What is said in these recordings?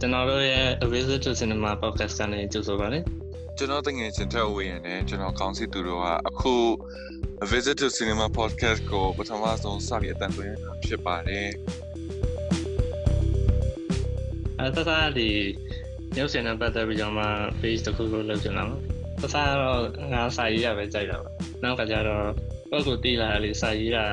ကျွန်တော်တို့ရဲ့ A Visit to Cinema podcast ကနေကြိုဆိုပါရစေကျွန်တော်တငယ်ချင်းထက်ဝေးရင်လည်းကျွန်တော်ကောင်းစီသူတို့ကအခု Visit to Cinema Podcast ကိုပထမဆုံးစပြီးအတန်သွင်းတာဖြစ်ပါတယ်အဲတသားဒီရုပ်ရှင်နဲ့ပတ်သက်ပြီးတော့မှ page တစ်ခုခုလုပ်ချင်လာပါတသားတော့ငါစာရေးရပဲကြိုက်တာပါနောက်ကကြတော့ကိုယ့်ကိုတီးလာလေစာရေးတာ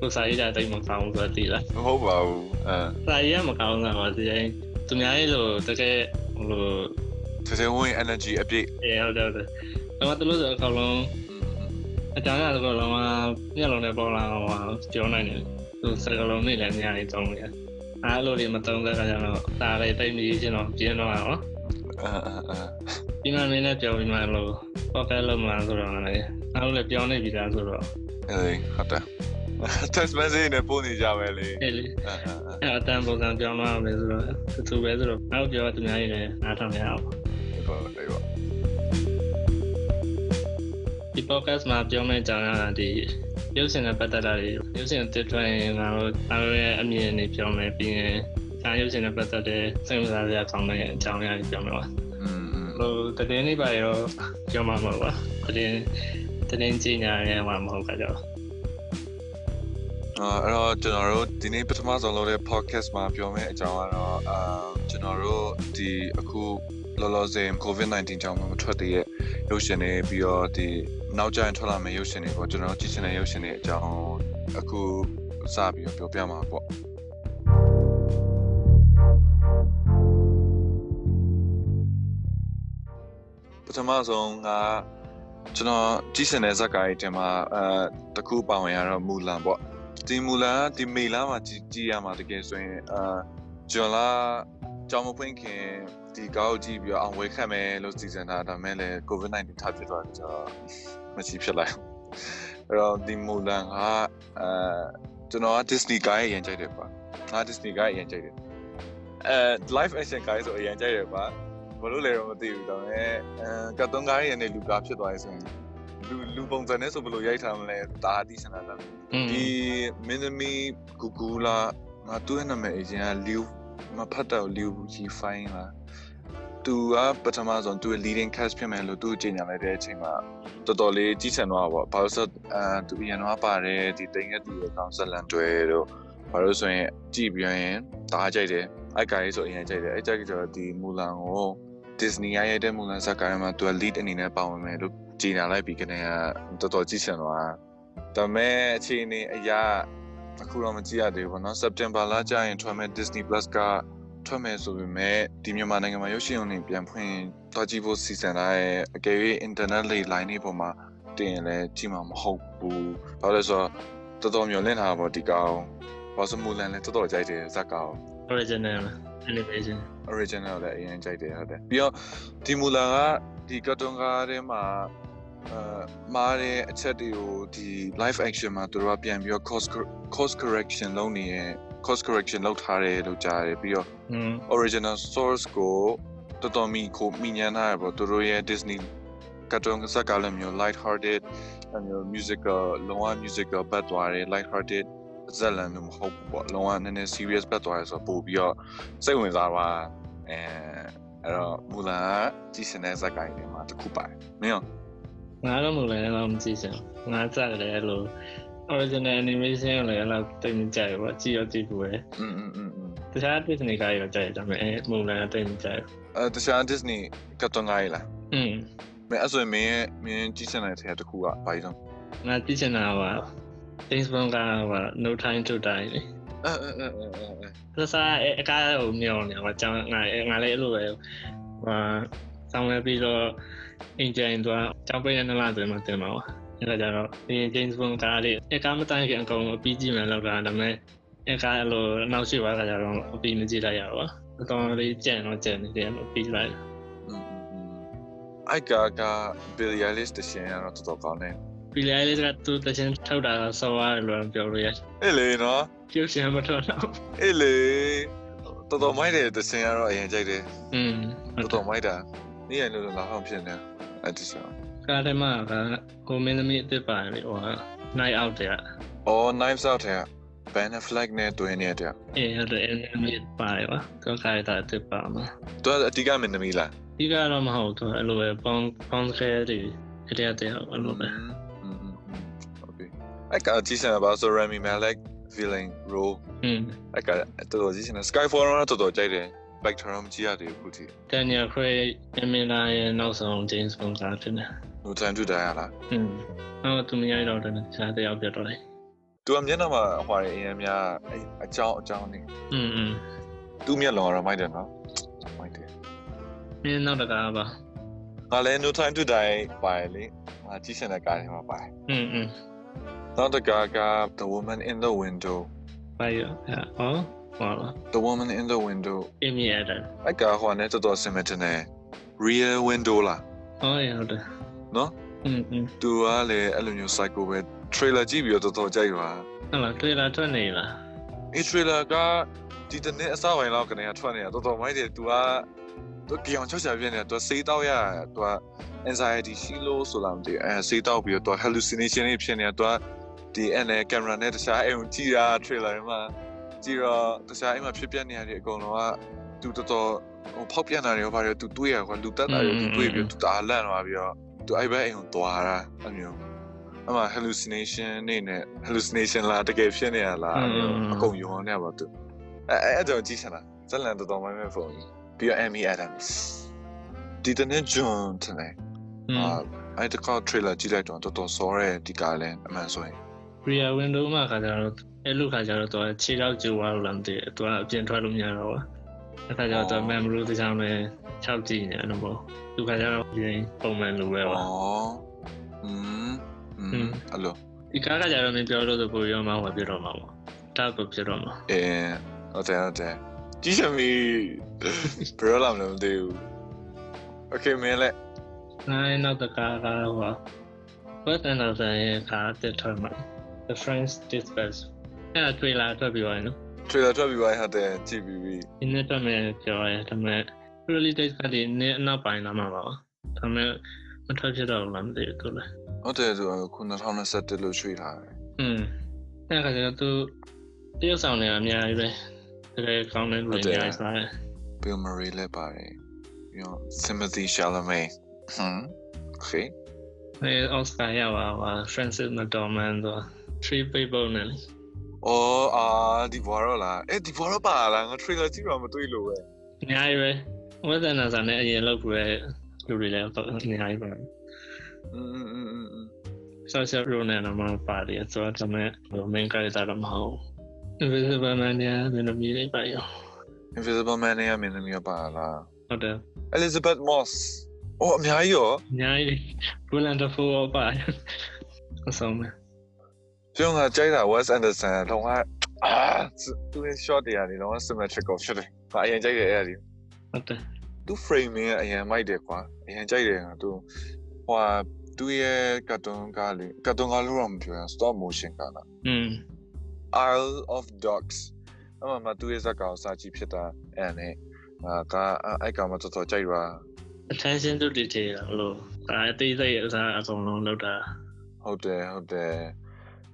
ကိုစာရေးတာတိတ်မကောင်းဘူးဆိုတော့တီးလာမဟုတ်ပါဘူးအဲစာရေးရမကောင်းတာပါဒီတိုင်း သူများရဲ့လိုတကယ်ဟိုလိုတကယ်ဝင် energy အပြည့်အဲဟုတ်တယ်ဟုတ်တယ်တော့သူတို့ဆိုအကောင်လုံးအကြောင်းအရာတော့လုံးဝညလုံးနဲ့ပေါ်လာအောင်ပြောနိုင်တယ်သူစကလုံးနဲ့လည်းအများကြီးတောင်းတယ်အားလို့ဒီမတုံးတဲ့ခါကျတော့ဒါလေးတိတ်မကြီးချင်တော့ပြင်းတော့အောင်အဲအဲအဲဒီမှာမင်းနဲ့ပြောပြီးမှလို့ပေါ့ကဲလို့မလားဆိုတော့လည်းအားလို့လည်းပြောနေပြီလားဆိုတော့အေးဟုတ်တယ် test message နဲ့ပို့နေကြပဲလေဟဲ့လေအဲအတန်ပုံစံပြောင်းသွားမယ်ဆိုတော့သူပဲဆိုတော့နောက်ပြောသူများကြီးလည်းအားထောင်ရအောင်ဟုတ်ပါတယ်ပေါ့ဒီ podcast မှာပြောမယ့်ကြောင်းကဒီရုပ်ရှင်နဲ့ပတ်သက်တာတွေရုပ်ရှင်တစ်ထွင်ငါတို့အားလုံးရဲ့အမြင်တွေပြောမယ်ပြီးရင်ဒါရုပ်ရှင်နဲ့ပတ်သက်တဲ့စိတ်ဝင်စားစရာကောင်းတဲ့အကြောင်းအရာတွေပြောမယ်ပါဟိုတည်င်းလေးပါရောပြောမှာမဟုတ်ပါတည်င်းတည်င်းကြီးညာရဲမှာမဟုတ်ကြတော့ အာအဲ့တော့ကျွန်တော်တို့ဒီနေ့ပထမဆုံးလုပ်တဲ့ podcast မှာပြောမယ့်အကြောင်းကတော့အာကျွန်တော်တို့ဒီအခုလောလောဆယ် COVID-19 ကြောင့်မထွက်သေးတဲ့ရုပ်ရှင်တွေပြီးတော့ဒီနောက်ကျရင်ထွက်လာမယ့်ရုပ်ရှင်တွေပေါ့ကျွန်တော်တို့ကြည့်ချင်တဲ့ရုပ်ရှင်တွေအကြောင်းအခုစပြီးတော့ပြောပြမှာပေါ့ပထမဆုံးကကျွန်တော်ကြည့်စင်တဲ့ဇာတ်ကားကြီးတင်မှာအဲတခုပါဝင်ရတော့မူလန်ပေါ့ ဒီမူလာဒီမေလာမှာကြည်ကြည်ရမှာတကယ်ဆိုရင်အာဂျွန်လာကြောင်မဖွင့်ခင်ဒီကားကိုကြည့်ပြီးတော့အောင်ဝဲခတ်မယ်လို့စီစဉ်တာဒါမဲ့လည်း COVID-19 ထပ်ဖြစ်သွားတယ်ဆိုတော့မရှိဖြစ်လိုက်အဲ့တော့ဒီမူလန်ကအာကျွန်တော်က Disney ကားရဲ့အရင်ကြိုက်တယ်ပါငါ Disney ကားရဲ့အရင်ကြိုက်တယ်အဲ live action ကားဆိုအရင်ကြိုက်တယ်ပါဘာလို့လဲတော့မသိဘူးဒါပေမဲ့အဲကတ်တုံးကားရဲ့နေလူကားဖြစ်သွားပြီဆိုရင် လူလူပုံစံနဲ့ဆိုဘယ်လိုရိုက်ထားမလဲဒါအသိစနာတာဒီမင်းသမီးဂူဂူလာငါသူ့ရဲ့နာမည်အရင်ကလီယူမဖတ်တော့လီယူကြီးဖိုင်းလာသူကပထမဆုံးသူ့ leading cast ဖြစ်မယ်လို့သူ့ကြေညာလိုက်တဲ့အချိန်မှာတော်တော်လေးကြီးဆန်တော့ပါဘာလို့ဆိုအဲသူအရင်တော့ပါတယ်ဒီတိန်ကတူရဲ့ကောင်ဆက်လန်တွဲတို့ဘာလို့ဆိုရင်ကြည့်ပြီးရင်တားကြိုက်တယ်အိုက်ကာရေးဆိုအရင်ကြိုက်တယ်အဲ့ကြိုက်ကြတော့ဒီမူလန်ကို Disney ရရဲ့တဲ့မူလန်ဇာတ်ကားမှာသူက lead အနေနဲ့ပါဝင်မယ်လို့ ကြေညာလိုက်ပြီးကနေကတော်တော်ကြီးဆန်တော့ဒါမဲ့အခြေအနေအရာအခုတော့မကြည့်ရသေးဘူးပေါ့နော် September လကျရင်ထွက်မဲ့ Disney Plus ကထွက်မယ်ဆိုပေမဲ့ဒီမြန်မာနိုင်ငံမှာရုပ်ရှင်ရုံတွေပြန်ဖွင့်သွားကြည့်ဖို့စီစဉ်ထားတဲ့အကယ်၍ internet လေး line တွေပေါ်မှာတင်ရင်လည်းကြည့်မှာမဟုတ်ဘူး။ဘာလို့လဲဆိုတော့တော်တော်မျှော်လင့်ထားတာပေါ့ဒီကောင်။ဘာလို့မူလန်လည်းတော်တော်ကြိုက်တယ်ဇက်ကောင် original animation original လည်းအရင်ကြိုက်တယ်ဟုတ်တယ်ပြီးတော့ဒီမူလာက ဒီကတ်တွန်ကားထဲမှာအာမားတဲ့အချက်တွေကိုဒီ live action မှာသူတို့ကပြန်ပြီးတော့ cost cost correction လုပ်နေရ cost correction လုပ်ထားတယ်လို့ကြားတယ်ပြီးတော့อืม original source ကိုတော်တော်မီကိုမိညာနာရပေါ့သူတို့ရဲ့ Disney ကတ်တွန်ဇာတ်ကားလည်းမျိုး light hearted အမျိုး musical လုံးဝ musical ဘတ်သွားတယ် light hearted ဇက်လန်လို့မဟုတ်ဘူးပေါ့လုံးဝနည်းနည်း serious ဘတ်သွားရဲဆိုတော့ပို့ပြီးတော့စိတ်ဝင်စားသွားအဲ အဲ့တော့မူလာကကြီးစင်တဲ့ဇက်ကိုင်းတွေမှာတစ်ခုပါတယ်မင်းရော ငါတော့မလို့လည်းတော့မကြည့်စင်ငါစတယ်အဲ့လို original animation လည်းအဲ့လိုတိတ်မကြိုက်ဘူးကြည့်ရကြည့်ဘူးပဲ อืมอืมอืมอืม တခြား Disney ကရောကြိုက်တယ်ဒါပေမဲ့မလို့လည်းတိတ်မကြိုက်ဘူး အဲတခြား Disney ကတ်တွန်ကားရလား อืม မင်းအဲ့ဆိုရင်မင်းရဲ့မင်းကြီးစင်တဲ့ထဲတစ်ခုကဘာကြီးဆုံး ငါကြည့်ချင်တာက James Bond က No Time to Die လေ အဲအဲအဲအဲ ဲ ဆိုစားအကားကိုမျောနေတော့ကျောင်းငါငါလည်းအဲ့လိုပဲဟာဆောင်းလဲပြီးတော့အင်ဂျင်သွားကျောင်းပိတ်ရနေလားဆိုမှတင်ပါတော့အဲ့ဒါကြတော့ဒီဂျိမ်းစ်ဘွန်ကားလေးအကားမတိုင်ခင်အကုန်အပြီးကြည့်မှလောက်တာဒါပေမဲ့အကားအဲ့လိုနောက်ရှိပါကကြတော့အပြီးမကြည့်လိုက်ရတော့အတော်လေးကြံ့တော့ကြံ့နေတယ်အပြီးလိုက်အိုက်ကာကဘီလီယယ်လစ်တရှင်ရတော့တော်တော်ကောင်းတယ် ပီလာလေးကသူတချင်းထောက်တာဆော်ရတယ်လို့ပြောလို့ရတယ်အေးလေနော်ပြုတ်ရှင်မထွက်တော့အေးလေတော်တော်မိုက်တယ်တချင်းကတော့အရင်ကြိုက်တယ်อืมတော်တော်မိုက်တာနေ့ရက်လို့လာအောင်ဖြစ်နေအဲ့ဒီဆိုကားထဲမှာကကိုမင်းသမီးအစ်စ်ပါတယ်ဟိုက night out တဲ့အော် knives out တဲ့ banner flag နဲ့တွင်းနေတဲ့အေးဟုတ်တယ် enemy ပါတယ်ပါကောခိုင်တာအစ်စ်ပါမှာသူကအတိကမင်းသမီးလားဒီကတော့မဟုတ်ဘူးအဲ့လိုပဲပေါင်းပေါင်းခဲတွေကြတဲ့တဲ့အဲ့လိုပဲ အဲ့ကကြည့်စမ်းပါဆို Rami Malek villain role อืม အဲ့ကတော်တော်ကြည့်စမ်း Skyfall တော့တော်တော်ကြိုက်တယ် Back to Rome ကြည့်ရတယ်ခုထိ Daniel Craig အမင်းလာရဲ့နောက်ဆုံး James Bond ကဖြစ်နေ No time to die လား อืมနောက်သူမရိုက်တော့တယ်ခြားတဲ့ရောက်ပြတော့တယ် သူကမျက်နှာမှာဟွာတယ်အရင်များအကြောင်းအကြောင်းနေ อืมอืม သူ့မျက်လုံးကတော့မိုက်တယ်နော်မိုက်တယ် မင်းနောက်တကားပါ ငါလည်း No time to die ပါလေငါကြည့်စမ်းတဲ့ကားထဲမှာပါ อืมอืม နောက်တစ်ကားက The Woman in the Window ပါရဟောဟောလား The Woman in the Window Amy Adams အဲ့ကားဟွာနဲ့တော်တော်ဆင်မတင်တယ် Rear Window လား ဟောရဟုတ်တယ် နော် อืมอืม သူကလည်းအဲ့လိုမျိုး psycho ပဲ trailer ကြည့်ပြီးတော့တော်တော်ကြိုက်ပါ ဟုတ်လားတွေ့လားထွက်နေလား အေး trailer ကဒီတနေ့အစပိုင်းလောက်ကနေထွက်နေတာတော်တော်မိုက်တယ်သူကသူကြောင်ချောချာပြနေတယ်သူစေးတောက်ရသူက anxiety ရှိလို့ဆိုလာမသိအဲစေးတောက်ပြီးတော့ hallucination တွေဖြစ်နေတာသူက ဒီအဲ့နဲ့ camera နဲ့တခြားအိမ်ကြည့်တာ trailer မှာကြည့်တော့တခြားအိမ်မှာဖြစ်ပြနေရတဲ့အကုန်လုံးကသူတော်တော်ဟိုဖောက်ပြန်တာတွေရောပါတယ်သူတွေးရကွာလူတက်တာတွေသူတွေးပြီးသူတအားလန့်သွားပြီးတော့သူအဲ့ဘက်အိမ်ကိုသွားတာအဲ့မျိုးအမှ hallucination နေနဲ့ hallucination လားတကယ်ဖြစ်နေရလားအကုန်ယုံနေပါသူအဲအဲ့ကြောင့်ကြည့်ချင်တာဇလန်တော်တော်မိုင်းမဲ့ဖုန်းပြီးတော့ Amy Adams ဒီတနေ့ John တနေ့อืมအာအဲ့တကောက် trailer ကြည့်လိုက်တော့တော်တော်စောရဲဒီကားလဲအမှန်ဆိုရင် Rear Window မှာခါကြတော့အဲ့လိုခါကြတော့သူကခြေထောက်ကျသွားလို့လားမသိဘူးသူကအပြင်ထွက်လို့မရတော့ဘူးအဲ့ခါကျတော့သူ memory တခြားမဲ့6ကြည့်နေတယ်ပေါ့သူခါကြတော့ပြင်ပုံမှန်လိုပဲပါ ဩอืมอืมအဲ့လို ဒီကားကကြတော့မင်းပြောလို့ဆိုပို့ရောမှဝယ်ပြတော့မှာပေါ့တာကိုပြတော့မှာ အဲဟုတ်တယ်ဟုတ်တယ်ကြည့်ချင်ပြီဘယ်လိုလဲမသိဘူး Okay မင်းလည်း နိုင်နောက်တကားကဟော West Anderson ရဲ့ကားတက်ထွက်မှာ The French Dispatch အဲ့ဒါတွေ့လာထွက်ပြီးသွားရင်နော် trailer ထွက်ပြီးပါဟုတ်တယ်ကြည့်ပြီးပြီဒီနေ့တော့မယ်ပြောရဲဒါပေမဲ့ really days ကဒီနေ့အနောက်ပိုင်းလာမှာပါဒါပေမဲ့မထွက်ဖြစ်တော့ဘူးလားမသိဘူးသူလည်းဟုတ်တယ်ဆိုခု2021လို့ရွှေ့ထားတယ်อืมအဲ့ခါကျတော့သူတရုတ်ဆောင်နေအများကြီးပဲတကယ်ကောင်းတဲ့လူတွေအများကြီးစားတယ် Bill Murray လည်းပါတယ်ပြီးတော့ Timothy Chalamet ဟမ် Okay အဲ Oscar ရပါပါ Francis McDormand တော့ Three People နဲ့လေ အော်အာဒီဘွားရောလားအဲ့ဒီဘွားရောပါလားငါ trailer ကြည့်တော့မတွေ့လို့ပဲ အများကြီးပဲ West Anderson နဲ့အရင်လောက်ပဲလူတွေလည်းအများကြီးပဲ อืมอืมอืมอืม Saoirse Ronan တော့မပါတယ်ဆိုတော့ဒါပေမဲ့ main character တော့မဟုတ် Invisible Man နဲ့မင်းတို့မြင်လိုက်ပါရော Invisible Man နဲ့မင်းသမီးပါလား ဟုတ်တယ် Elizabeth Moss အော်အများကြီးရော အများကြီး Roland Dafoe ပါတယ်အဆုံးပဲ ကျွန်တော်ကကြိုက်တာ Wes Anderson တော့ကအာသူရဲ့ shot တွေကနေတော့ symmetrical ဖြစ်တယ်။ငါအရင်ကြိုက်တယ်အဲ့ဒါဒီဟုတ်တယ်သူ framing ကအရင်မိုက်တယ်ကွာအရင်ကြိုက်တယ်ငါသူဟိုဟာသူရဲ့ cartoon ကားလေး cartoon ကားလို့တော့မပြောရ stop motion ကားလားอืม Isle of Dogs အမှမသူရဲ့ဇာတ်ကောင်စာကြည့်ဖြစ်တာအဲ့နဲ့ငါကအဲ့ကောင်မတော်တော်ကြိုက်ပါ attention to detail လို့ဒါအသေးစိတ်အစားအကုန်လုံးလောက်တာဟုတ်တယ်ဟုတ်တယ်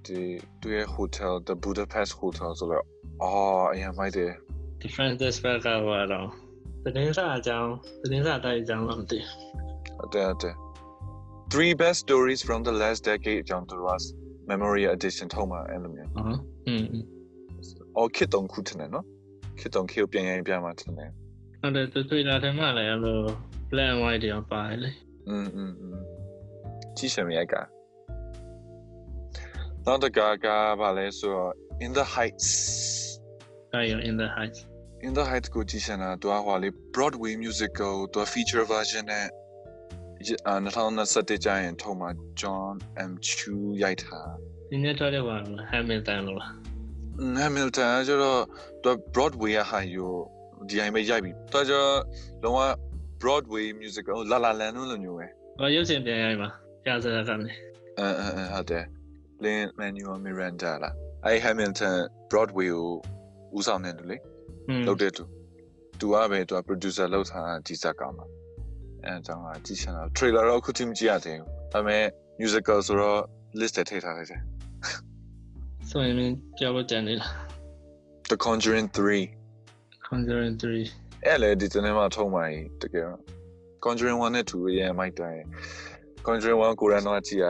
ဒီသူရဲ့ hotel the Budapest hotel ဆိုတော့အော်အရင်မိုက်တယ် different aspect ကဟောတော့သတင်းစာအကြောင်းသတင်းစာတိုက်အကြောင်းတော့မသိ ဟုတ်တယ်ဟုတ်တယ် Three best stories from the last decade အကြောင်းသူတို့က memory edition ထုတ်မှာအဲ့လိုမျိုး ဘူးဟုတ်อืม အော်ခစ်တုံခုထနေနော်ခစ်တုံခေကိုပြန်ရင်ပြန်มาထနေ ဟုတ်တယ်သူတွေ့လာတယ်မှလည်းအဲ့လို black and white တွေပါတယ်လေ อืมอืมอืมကြည့်ရှမြက်က နောက်တစ်ခါကဘာလဲဆိုတော့ in the heights ကာယော in the heights in the heights ကိုကြည့်ရှနာသူကဟိုလေ Broadway musical သူက feature version နဲ့အာ2021ကျရင်ထုတ်မှာ John M Chu ရိုက်ထားဒီနေ့ထွက်တဲ့ဘာလဲ Hamilton လို့လား Hamilton ကျတော့သူ Broadway ဟာယူဒီအိမ်ပဲရိုက်ပြီသူကလုံးဝ Broadway musical La La Land လို့မျိုးပဲဟောရုပ်ရှင်ပြန်ရိုက်မှာကြာစရာကနေအဲအဲအဲဟုတ်တယ် Lin Manuel Miranda လားအဲ Hamilton Broadway ကိုဦးဆောင်နေတယ်လေอืมလုပ်တဲ့သူသူကပဲသူက producer လုပ်ထားတာကြီးစက်ကောင်မှာအဲအကြောင်းကကြည့်ချင်တာ trailer တော့အခုထိမကြည့်ရသေးဘူးဒါပေမဲ့ musical ဆိုတော့ list ထဲထည့်ထားလိုက်တယ်ဆိုရင်ပြောလို့ကြံနေလား The Conjuring 3 Conjuring 3အဲ့လေဒီတနေ့မှထုံးပါရင်တကယ် Conjuring 1နဲ့2ရဲ့မိုက်တိုင်း Conjuring 1ကိုရန်တော့ကြည်ရ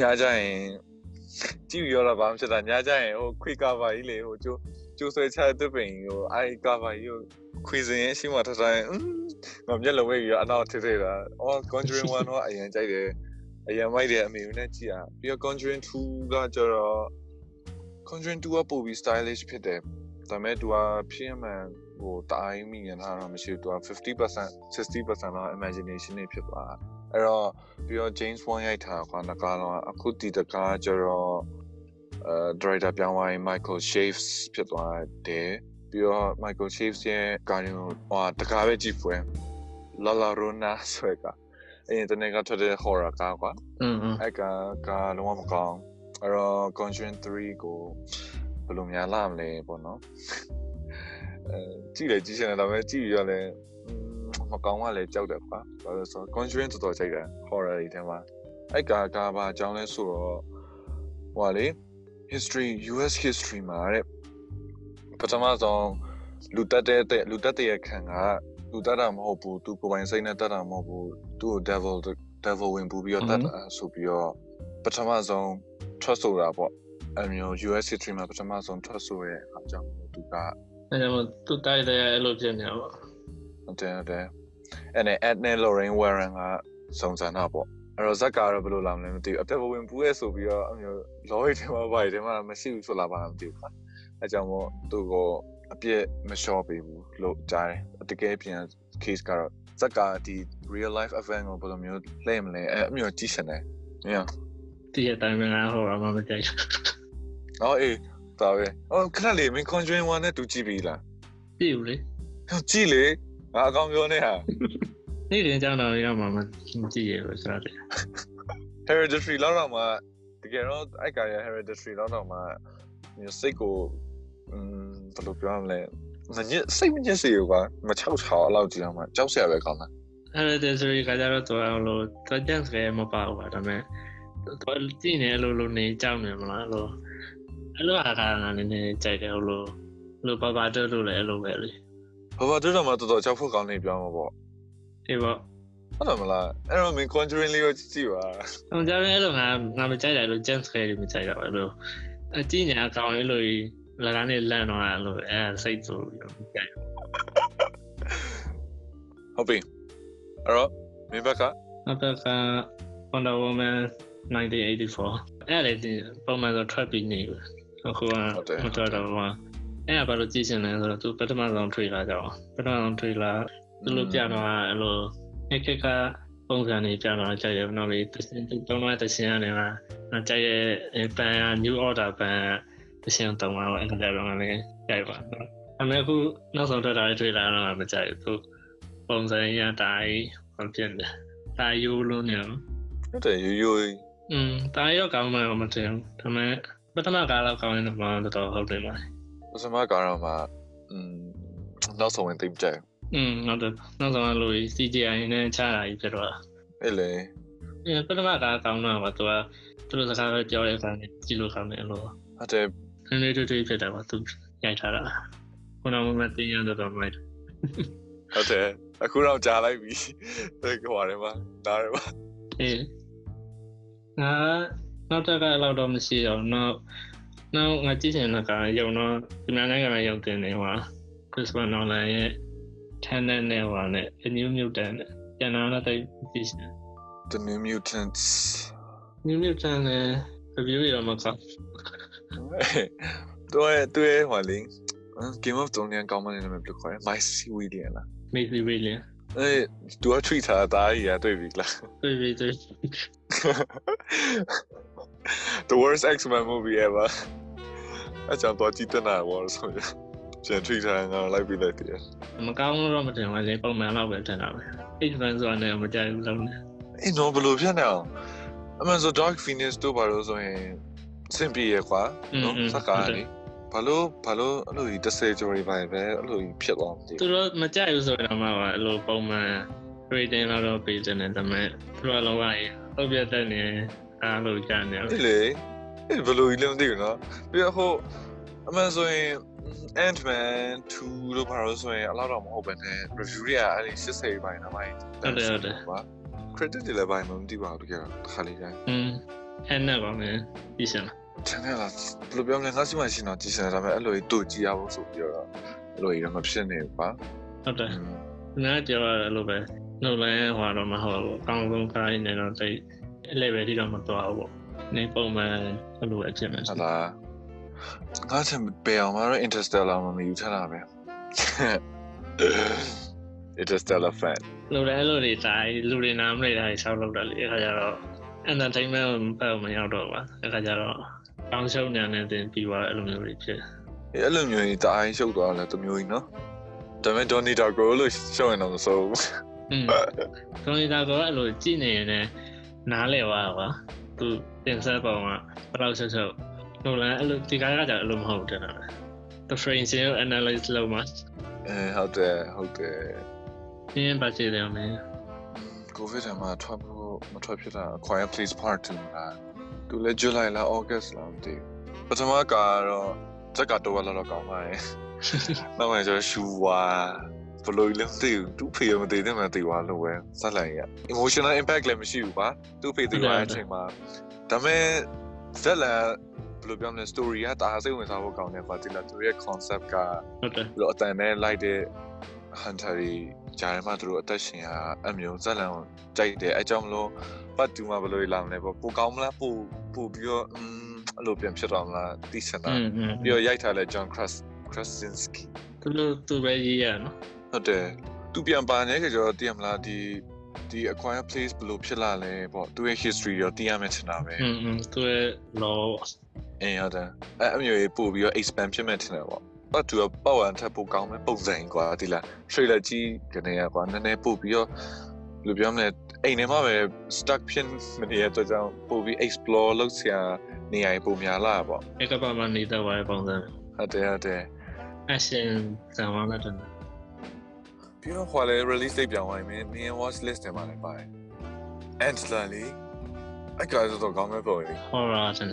ညာကြရင်ကြည့်ရတော့ဘာမှဖြစ်တာညာကြရင်ဟိုခွေကပါကြီးလေဟိုကျိုးကျိုးဆွဲချတဲ့ပင်ဟိုအိုက်ကပါကြီးဟိုခွေစင်ရဲ့ရှိမှထထိုင်ငါမျက်လုံးဝဲပြီးအနောက်ထထတာအော် Conjuring 1တော့အရင်ကြိုက်တယ်အရင်မိုက်တယ်အမေနဲ့ကြည်ရပြီးတော့ Conjuring 2ကကျတော့ Conjuring 2ကပိုပြီး stylish ဖြစ်တယ်ဒါပေမဲ့သူကဖြစ်မှန်ဟိုတအားမိငင်ထားတော့မရှိဘူးသူက50% 60%တော့ imagination နေဖြစ်သွား အဲ့တော့ပြီးတော့ James Bond ရိုက်ထားကွာငကားတော့အခုဒီတကားကျတော့အဲ director ပြောင်းသွားရင် Michael Shaves ဖြစ်သွားတယ်ပြီးတော့ Michael Shaves ရဲ့ Guardian ဟိုတကားပဲကြည့်ပွဲ La La Rona ဆိုကအင်တာနက်ကထွက်တဲ့ horror ကားကွာอืมအဲ့ကကလုံးဝမကောင်းအဲ့တော့ Conjuring 3ကိုဘယ်လိုများလာမလဲပေါ့နော်အဲကြည့်လေကြည့်ရှင်တယ်ဒါပေမဲ့ကြည့်ပြီးတော့လည်း မကောင်းမှလည်းကြောက်တယ်ကွာဘာလို့လဲဆိုတော့ Conjuring တော်တော်ကြိုက်တယ် horror တွေထဲမှာအဲ့ကကဘာအကြောင်းလဲဆိုတော့ဟိုလေ history US history မှာတဲ့ပထမဆုံးလူတက်တဲ့လူတက်တဲ့ခံကလူတက်တာမဟုတ်ဘူးသူကိုယ်ပိုင်စိတ်နဲ့တက်တာမဟုတ်ဘူးသူ့ကို devil devil ဝင်ပူပြီးတော့တက်တာဆိုပြီးတော့ပထမဆုံး trust ဆိုတာပေါ့အမျိုး US history မှာပထမဆုံး trust ဆိုရဲ့အကြောင်းသူကအဲ့ဒါမှသူတိုက်တဲ့အဲ့လိုဖြစ်နေတာပေါ့ ဟုတ်တယ်ဟုတ်တယ်အဲ့နဲ့ Ed နဲ့ Lorraine Warren ကစုံစမ်းတာပေါ့အဲ့တော့ဇက်ကတော့ဘယ်လိုလာမလဲမသိဘူးအပြတ်ဝင်ပူးရဲဆိုပြီးတော့အမျိုး law တွေမှာဘာတွေမှာမရှိဘူးဆိုလာပါမသိဘူးခါအဲကြောင့်မို့သူကိုအပြစ်မလျှော့ပေးဘူးလို့ကြားတယ်တကယ်ပြန် case ကတော့ဇက်ကဒီ real life event ကိုဘယ်လိုမျိုးလှည့်မလဲအဲအမျိုးကြည့်ရှင်တယ်ညောဒီအတိုင်းပဲငါဟောတာမှမကြိုက်ဘူးအော်အေးဒါပဲအော်ခဏလေးမင်း Conjuring 1နဲ့တူကြည့်ပြီလားပြည့်ဘူးလေဟောကြည့်လေ ငါအကောင်ပြောနေဟာနေ့ရင်ကြောင်းတော်ရမှာမကြည့်ရဘူးဆိုတော့ hereditary လောက်တော့မှတကယ်တော့အိုက်ကရ hereditary လောက်တော့မှမျိုးစိတ်ကိုอืมဘယ်လိုပြောရမလဲမညစ်စိတ်မညစ်စေဘူးကွာမချောက်ချောက်အလောက်ကြည့်အောင်မှကြောက်စရာပဲကောင်းတာအဲ့ဒါဆိုရင်ကကြတော့တော့အလိုတော့ကျန်စကဲမပါဘူးပါဒါပေမဲ့တော့ကြည့်နေအလိုလိုနေကြောက်နေမလားအလိုအဲ့လိုအခါကလည်းနည်းနည်းကြိုက်တယ်ဟိုလိုလိုပါပါတော့လို့လည်းအဲ့လိုပဲလေ ဘာဘာတို့တော့မှတော်တော်ကြောက်ဖို့ကောင်းနေပြောမှာပေါ့အေးပေါ့ဟုတ်တယ်မလားအဲ့တော့မင်း conjuring လေးကိုကြည့်ကြည့်ပါ။အမှန်တရားအဲ့လိုငါငါမကြိုက်တယ်လို့ James Gray မကြိုက်တော့အဲ့လိုအကြည့်ညာအကောင်လေးလို့လကားနဲ့လန့်တော့အဲ့လိုအဲစိတ်ဆိုပြီးတော့မကြိုက်ဘူးဟုတ်ပြီအဲ့တော့မင်းဘက်က။နောက်တစ်ခါ Wonder Woman 1984အဲ့လေဒီပုံမှန်ဆိုထွက်ပြီးနေဘူး။အခုကမထွက်တော့ဘူး။ အဲ့ဒါဘာလို့ကြည့်ရှင်လဲဆိုတော့သူပထမဆုံးထွေလာကြအောင်ပထမဆုံးထွေလာသူလိုပြတော့အဲ့လိုအခက်ကပုံစံနေပြတော့ကြိုက်တယ်နောက်ပြီးတစင်တုံးတော့တစင်ရတယ်မှာကြိုက်ရဲ့ပန် new order ပန်တစင်တုံးတော့အဲ့ဒါတော့လည်းကြိုက်ပါတော့အမေခုနောက်ဆုံးထွက်တာတွေတွေ့လာတော့မကြိုက်ဘူးပုံစံရတိုင်းမဖြစ်တယ်တာယူလို့နေတော့ဟုတ်တယ်ရိုးရိုးอืมတာရောကောင်းမှမထင်ဘူးဒါပေမဲ့ပထမကားတော့ကောင်းရင်တော့တော်တော်ဟုတ်တယ်ပါ ပစမကတော့မှอืมနောက်ဆုံးဝင်သိမကြိုက် อืมနောက်တော့နောက်ဆုံးလို့ CGI နဲ့ချတာကြီးဖြစ်တော့ အဲ့လေ အဲပထမကားကောင်းတော့ပါသူကသူတို့စကားပဲပြောတဲ့အခါနဲ့ကြည့်လို့ကောင်းတယ်လို့ ဟုတ်တယ် နည်းနည်းတွေ့တွေ့ဖြစ်တယ်ပါသူရိုက်ထားတာခုနကမှတင်ရတော့မိုက် ဟုတ်တယ်အခုတော့ကြားလိုက်ပြီတဲ့ဟိုရတယ်မှာဒါရပါ အေးငါနောက်တစ်ခါလောက်တော့မရှိတော့နောက် နောက်ငါကြည့်ချင်တဲ့ကားရုံတော့ဒီမှာနိုင်ငံမှာရုံတင်နေဟော Christopher Nolan ရဲ့ Tenet နဲ့ဟောနဲ့ A New Mutant နဲ့ပြန်လာတော့ကြည့်ချင် The New Mutants New Mutant နဲ့ review ရမှာကောင်းတော့တွေ့ဟိုလင်း Game of Thrones ကောင်းမနေတယ်ဘယ်လိုခေါ်လဲ My William လား Macy Williams အဲသူက tweet ထားတာကြီးရတွေ့ပြီလားတွေ့ပြီတွေ့ The worst X-Men movie ever အကြောင်းတော့ကြည့်တဲ့နာဘောဆိုရင်ပြန် tweet ထားငါလိုက်ပြီးလိုက်တယ်မကောင်းတော့မတင်ပါလေပုံမှန်တော့ပဲထင်တာပဲ H1 ဆိုတာနဲ့မကြိုက်ဘူးလုံးနဲ့အေးနော်ဘယ်လိုဖြစ်နေအောင်အမှန်ဆို Dark Phoenix တို့ဘာလို့ဆိုရင်စင်ပြေရကွာနော်စကားလေဘာလို့ဘာလို့အဲ့လိုကြီး30ကျော်တွေပဲပဲအဲ့လိုကြီးဖြစ်သွားမသိသူတို့မကြိုက်ဘူးဆိုတော့မှပါအဲ့လိုပုံမှန် rating လောက်တော့ပေးတယ်ဒါပေမဲ့သူတို့လောကကြီးဟုတ်ပြတ်တဲ့နေအားလို့ကြားနေတယ်ဘူးလေ ဘယ်လိုကြီးလဲမသိဘူးနော်ပြီးတော့ဟိုအမှန်ဆိုရင် Ant-Man 2လို့ပါလို့ဆိုရင်အလောက်တော့မဟုတ်ပဲနဲ့ review တွေကအဲ့ဒီ80ပိုင်းတော့ပိုင်းဟုတ်တယ်ဟုတ်တယ်ပါ credit တွေလည်းပိုင်းမသိပါဘူးတကယ်တော့တစ်ခါလေးတိုင်းอืมအဲ့နဲ့ပါမယ်ပြီးစင်လားချန်နယ်လာဘယ်လိုပြောမလဲငါစီမရှိတော့ကြည့်စင်ဒါပေမဲ့အဲ့လိုကြီးတူကြည့်ရဖို့ဆိုပြီးတော့အဲ့လိုကြီးတော့မဖြစ်နေဘူးပါဟုတ်တယ်နားကြောက်ရတယ်လို့ပဲနှုတ်လဲဟွာတော့မဟုတ်ဘူးအကောင်းဆုံးခိုင်းနေတော့တိတ် level တိတော့မတော်ဘူးပေါ့ နေပုံမှန်အဲ့လိုအဖြစ်မယ်ဟုတ်လားငါချင်ပေအောင်မတော့ Interstellar မမယူထားတာပဲ Interstellar fan လူတွေအဲ့လိုတွေတိုင်းလူတွေနားမလည်တာတွေဆောက်လုပ်တာလေအခါကျတော့ entertainment ဘက်မရောက်တော့ပါအခါကျတော့ကောင်းရှုံးနေတယ်တင်ပြီးသွားအဲ့လိုမျိုးတွေဖြစ်အဲ့လိုမျိုးကြီးတအားရှုပ်သွားတယ်တမျိုးကြီးနော်ဒါပေမဲ့ Donnie Darko လို့ရှုပ်ရင်တော့မစိုးဘူးอืมဆိုရင်ဒါကတော့အဲ့လိုကြည့်နေရင်လည်းနားလည်သွားပါသူ တင်ဆက်ပုံကဘယ်လောက်ဆက်ဆက်ဟိုလည်းအဲ့လိုဒီကားကကြအဲ့လိုမဟုတ်တယ်နော် the frame ကို analyze လုပ်မှာအဲဟုတ်တယ်ဟုတ်တယ်ပြင်းပါချေတယ်မင်းကိုဗစ်ထဲမှာထွက်ဖို့မထွက်ဖြစ်တာ Quiet Place Part 2လားသူလည်း July လား August လားမသိဘူးပထမကတော့ဇက်ကတော့လာတော့ကောင်းပါရဲ့နောက်မှကျတော့ရှူဝါ ဘလို့လဲသိသူ့ဖေရမသိတဲ့မှသိသွားလို့ပဲဆက်လိုက်ရ emotional impact လည်းမရှိဘူးပါသူ့ဖေသိသွားတဲ့အချိန်မှာဒါပေမဲ့ဇက်လာဘယ်လိုပြောမလဲ story ကဒါစိတ်ဝင်စားဖို့ကောင်းတယ်ပါတိလာသူရဲ့ concept ကဟုတ်တယ်ဘယ်လိုအတန်နဲ့လိုက်တဲ့ hunter တွေကြားထဲမှာသူတို့အသက်ရှင်ရအမျိုးဇက်လန်ကိုကြိုက်တယ်အဲကြောင့်မလို့ပတ်တူမှာဘယ်လိုလာမလဲပေါ့ပိုကောင်းမလားပိုပိုပြီးတော့อืมအဲ့လိုပြန်ဖြစ်တော်မလားသိစတာပြီးတော့ရိုက်ထားလဲ John Krasinski သူတို့သူပဲရေးရနော် ဟုတ်တယ်သူပြန်ပါနေကြတော့တည်ရမလားဒီဒီ acquire place ဘယ်လိုဖြစ်လာလဲပေါ့သူရဲ့ history ရောသိရမယ်ထင်တာပဲอืมသူရဲ့ law အင်းဟုတ်တယ်အဲ့အမျိုးကြီးပို့ပြီးတော့ expand ဖြစ်မယ်ထင်တာပေါ့ပတ်သူကပေါ့ဝန်ထပ်ပို့ကောင်းမယ်ပုံစံကွာဒီလား trailer ကြီးကနေကွာနည်းနည်းပို့ပြီးတော့ဘယ်လိုပြောမလဲအိမ်ထဲမှာပဲ stuck ဖြစ်မနေရတော့ကြောင့်ပို့ပြီး explore လုပ်စရာနေရာပုံများလာပေါ့အဲ့ကပါမနေတဲ့ဝိုင်းပုံစံဟုတ်တယ်ဟုတ်တယ် action ဇာဝလာတဲ့ ပြီးတော့ဟိုလေ release date ပြောင်းသွားရင်မင်း watch list ထဲမှာလည်းပါတယ် Antler လေအဲ့ကတော့ကောင်းမဲ့ပုံကြီး horror တယ်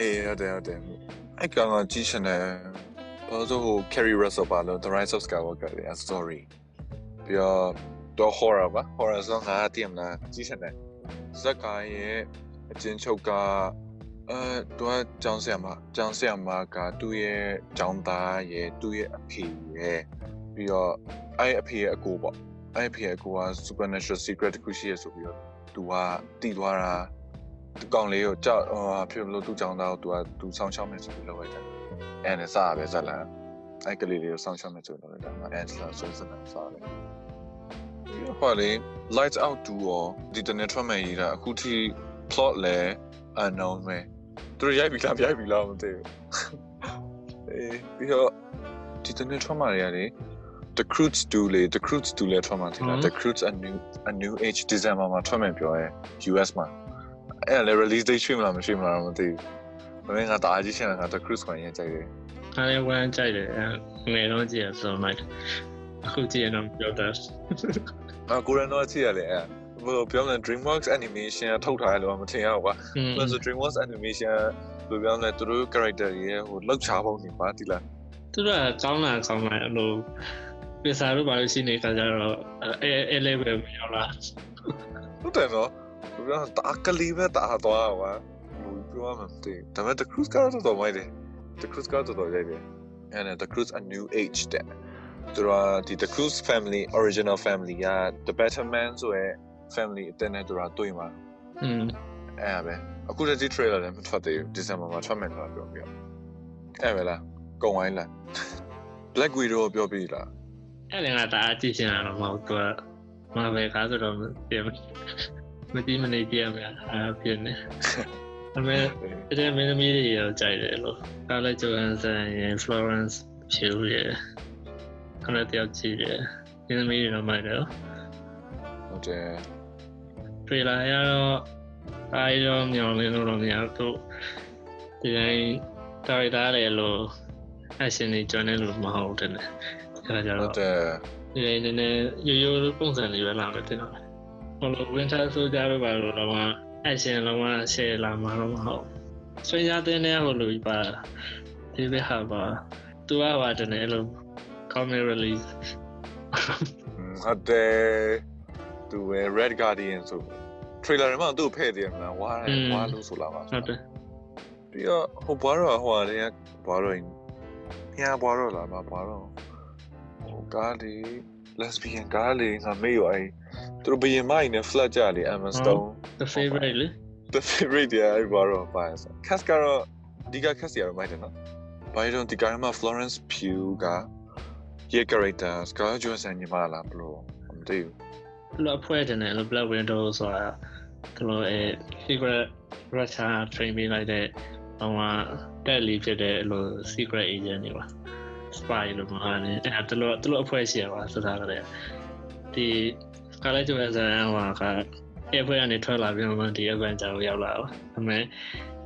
အေးဟုတ်တယ်ဟုတ်တယ်အဲ့ကောင်ကကြီးချင်တယ်ဘာလို့ဟို Carrie Russell ပါလို့ The Rise of Skywalker လေ story ပြီးတော့တော့ horror ပါ horror ဆိုငါတည်မလားကြီးချင်တယ်ဇက်ကာရဲ့အချင်းချုပ်ကအဲသူကကျောင်းဆရာမကျောင်းဆရာမကသူ့ရဲ့ကျောင်းသားရဲ့သူ့ရဲ့အဖေရဲ့ ပြီးတော့အဲ့အဖေရဲ့အကိုပေါ့အဲ့အဖေရဲ့အကိုက supernatural secret တခုရှိရဆိုပြီးတော့သူကတည်သွားတာသူကောင်လေးကိုကြောက်ဟိုဖြစ်လို့သူ့ကျောင်းသားကိုသူကသူစောင့်ရှောက်မယ်ဆိုပြီးလုပ်လိုက်တယ်အဲ့နဲ့စားပဲဇက်လန်အဲ့ကလေးလေးကိုစောင့်ရှောက်မယ်ဆိုပြီးလုပ်လိုက်တာအဲ့ဒါဆိုစနေစားတယ်ဟိုလေ lights out 2ရောဒီတနေ့ထွက်မယ်ရေးတာအခုထိ plot လဲ unknown ပဲသူတို့ရိုက်ပြီလားမရိုက်ပြီလားမသိဘူးအေးပြီးတော့ဒီတနေ့ထွက်မှာရတယ် The Croods 2လေ The Croods 2လေထွက်မှာထင်တာ The Croods a new a new age December မှာထွက်မယ်ပြောရဲ US မှာအဲ့လေ release date ရွှေ့မလားမရွှေ့မလားမသိဘူးဒါပေမဲ့ငါတအားကြီးရှင်းတာငါ The Croods ကိုရင်ကြိုက်တယ်အားလည်းဝမ်းကြိုက်တယ်ငယ်တော့ကြည့်ရဆိုတော့အခုကြည့်ရင်တော့ပြောတတ်အာကိုရန်တော့ကြည့်ရလေအဲ့ဘယ်လိုပြောမလဲ DreamWorks animation ကထုတ်ထားရလို့မထင်ရဘူးကွာอืม။ဘာလို့ DreamWorks animation ဘယ်လိုပြောမလဲသူတို့ character တွေရဲ့ဟိုလောက်ချပုံနေပါဒီလားသူကကောင်းလာကောင်းလာအဲ့လို ပြစားလို့ပါလို့ရှိနေကြကြတော့အဲအဲ level မရောက်လာ။ဟုတ်တယ်နော်။ဘယ်လိုတာကလေးပဲတာတော့ကွာ။ဘူးပြောမှမသိ။ဒါပေမဲ့ The Cruise ကတော့တော်မိုက်တယ်။ The Cruise ကတော့တော်ရိုက်တယ်။ And The Cruise a new age တဲ့။သူကဒီ The Cruise family original family က The Better Man ဆိုရဲ family အတဲ့နဲ့သူကတွေ့မှာอืมအဲ့ဒါပဲအခုတည်း trailer လည်းမထွက်သေးဘူး December မှာထွက်မယ်လို့ပြောပြအဲ့ပဲလားကုန်ဝိုင်းလား Black Widow ကိုပြောပြီလား အဲ့လည်းငါတအားကြည့်ချင်တာတော့မဟုတ်သူကမပဲကားဆိုတော့ပြင်မတိမနေကြည့်ရမှာအားပြင်းနေဒါပေမဲ့အဲ့ဒီမင်းသမီးတွေရောကြိုက်တယ်လို့ကားလက်ဂျိုဟန်ဆန်ရယ် Florence ဖြူရယ်ခဏတယောက်ကြည့်တယ်မင်းသမီးတွေတော့မိုက်တယ်ဟုတ်တယ်တွေ့လာရတော့အားရောမြောင်လင်းလို့တော့မရတော့ဒီတိုင်းတာရီတာလေလို့အရှင်နေကျွမ်းနေလို့မဟုတ်တယ်လေ အဲဒါကြဟုတ်တော့တယ်ဒီနေ့နည်းနည်းရိုးရိုးပုံစံလေးပဲလာမယ်တင်တော့ဟိုလို winter soldier ပဲပါလို့တော့အရှင်လုံးဝ share လာမှာတော့မဟုတ်ဆွေးရတဲ့နေဟိုလိုပါဒီဘက်ဟာပါသူကပါတနေလို့ comic release ဟုတ်တယ်သူပဲ Red Guardian ဆို trailer မှာသူ့ဖဲ့တယ်မလားဝါတယ်ဝါလို့ဆိုလာပါဟုတ်တယ်ပြီးတော့ဟိုဘာတော့ဟိုဟာတွေကဘာတော့ညာဘာတော့လာမဘာတော့ဟို ကားလေး lesbian ကားလေးငါမေးရောအဲသူတို့ဘယင်မိုင်းနဲ့ flat ကြလေ Emma Stone the favorite လေ the favorite ရအဲဘာတော့ပါစ cast ကတော့ဒီက cast ရတော့မိုက်တယ်နော်ဘာလို့ဒီကမှာ Florence Pugh ကရဲ့ character Scarlett Johansson ညီမလားဘလို့မသိဘူးလို့အဖွဲတယ်နဲ့လို့ Black Widow ဆိုတာသူတို့အဲ secret Russia train ပေးလိုက်တဲ့ဟိုမှာတက်လီဖြစ်တဲ့အဲ့လို secret agent တွေပါ spy လို့မှာနေအဲ့တလို့တလို့အဖွဲရှိရပါဆိုတာကလည်းဒီ Scarlett Johansson ဟိုကအဲ့ဖွဲကနေထွက်လာပြီးမှဒီ Avenger ကိုရောက်လာတော့ဒါပေမဲ့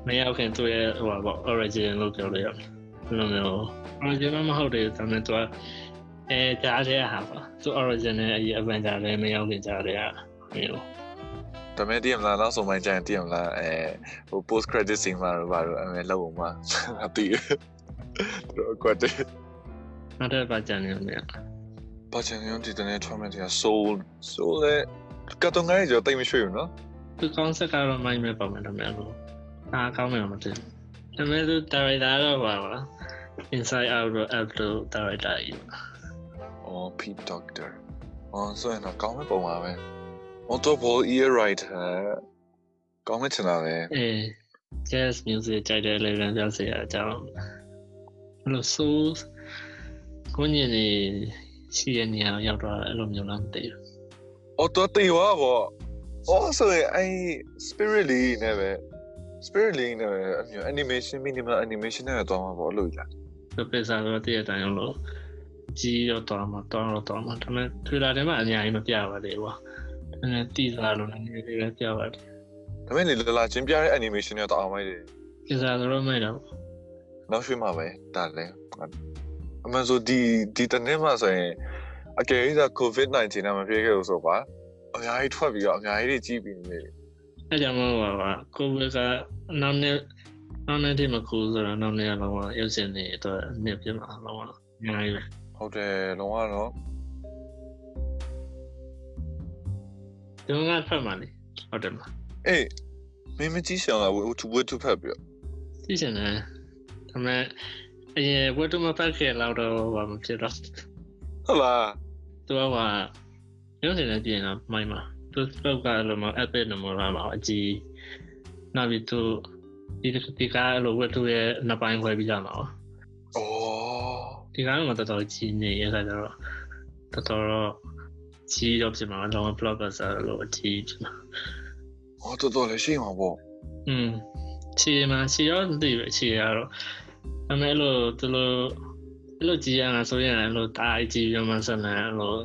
မရောက်ခင်သူ့ရဲ့ဟိုပါ origin လို့ပြောလို့ရတယ်ဘယ်လိုမျိုး origin မဟုတ်တယ်ဒါပေမဲ့သူကအဲကြားတဲ့ဟာပါသူ origin နဲ့အရင် Avenger လည်းမရောက်ခင်ကြားတဲ့ဟာမျိုးဒါမဲ့တည်မလားနောက်ဆုံးပိုင်းကျရင်တည်မလားအဲဟို post credit scene မှာတော့ဘာလို့အဲလောက်အောင်မအတီးတော့ကွတ်တယ် နောက်တစ်ပတ်ကြံနေလို့မရဘာချင်ရုံဒီတနေ့ထွမ်းမဲ့တရား soul soul လေကတော့ငါ့ကြောတိတ်မရှိဘူးနော်သူ concept ကတော့မိုင်းမဲ့ပါမယ်ဒါပေမဲ့လို့အားကောင်းမယ်မသိဘူးဒါပေမဲ့သူ director တော့ပါပါ inside out တော့ out လို့ director ကြီးပါအော် Pete Doctor အော်ဆိုရင်တော့ကောင်းမဲ့ပုံပါပဲ Multiple ear writer ကောင်းမဲ့ချင်တာပဲအေး jazz music ကြိုက်တယ်လေပြန်ပြောစရာအကြောင်းအဲ့လို soul ကိုညင်နေရှိရနေအောင်ရောက်တော့အဲ့လိုမျိုးလားမသိဘူးအော်တော့တေးဝါဘောအော်ဆိုရင်အဲ spirit လေးနဲ့ပဲ spirit လေးနဲ့ပဲအမျိုး animation minimal animation နဲ့တော့မှာပေါ့လို့လားသူပစ္စတော့တည့်ရတိုင်းအောင်လို့ကြီးတော့တော့မှာတော့တော့တော့မှာဒါပေမဲ့ trailer ထဲမှာအများကြီးမပြပါသေးဘူး။ဒါနဲ့တီးစားလို့လည်းနည်းနည်းလေးပြပါတယ်ဒါမဲ့လေလာလာချင်းပြတဲ့ animation နဲ့တော့အောင်မိုက်တယ်။ပစ္စတော့မဲ့တော့နောက်ရွှေ့မှာပဲဒါလည်း အမှန်ဆိုဒီဒီတနေ့မှဆိုရင်အကယ်၍သာ covid-19 နဲ့မဖြစ်ခဲ့လို့ဆိုပါအများကြီးထွက်ပြီးတော့အများကြီးကြီးပြီးနေတယ်အဲကြောင့်မို့ပါပါကိုဗစ်ကနောက်နေ့နောက်နေ့ဒီမှာကူဆိုတော့နောက်နေ့ကတော့ရုပ်ရှင်တွေတော့နှစ်ပြမှာတော့အများကြီးပဲဟုတ်တယ်လုံးဝတော့ဒီကဖတ်မှလေဟုတ်တယ်မလားအေးမင်းမကြည့်ရှောင်လာဝတ်ဝတ်ထဖက်ပြီးတော့ကြည့်ချင်တယ်ဒါပေမဲ့ အရင်ဝတ်တူမဖတ်ခဲ့တော့တော့ဘာမှဖြစ်တော့ဟုတ်လားသူကဟာရုပ်ရှင်နဲ့ပြင်တော့မိုင်းမှာသူပုတ်ကလည်းမ epic နမောလာမှာအကြီးနောက်ပြီးသူဒီဒီကားလိုဝတ်တူရဲ့နှစ်ပိုင်းခွဲပြီးကြမှာပါအော်ဒီကားကတော်တော်ကြီးနေရတာတော့တော်တော်ကြီးတော့ဖြစ်မှာတော့ blockbuster လို့အကြီးဖြစ်မှာဟောတော်တော်လေးရှိမှာပေါ့อืมခြေမှာခြေရောမသိဘူးခြေရတော့ အမေလို့သူလို့အဲ့လိုကြီးရတာဆိုရင်အဲ့လိုတားကြီးရမှဆက်နေအဲ့လို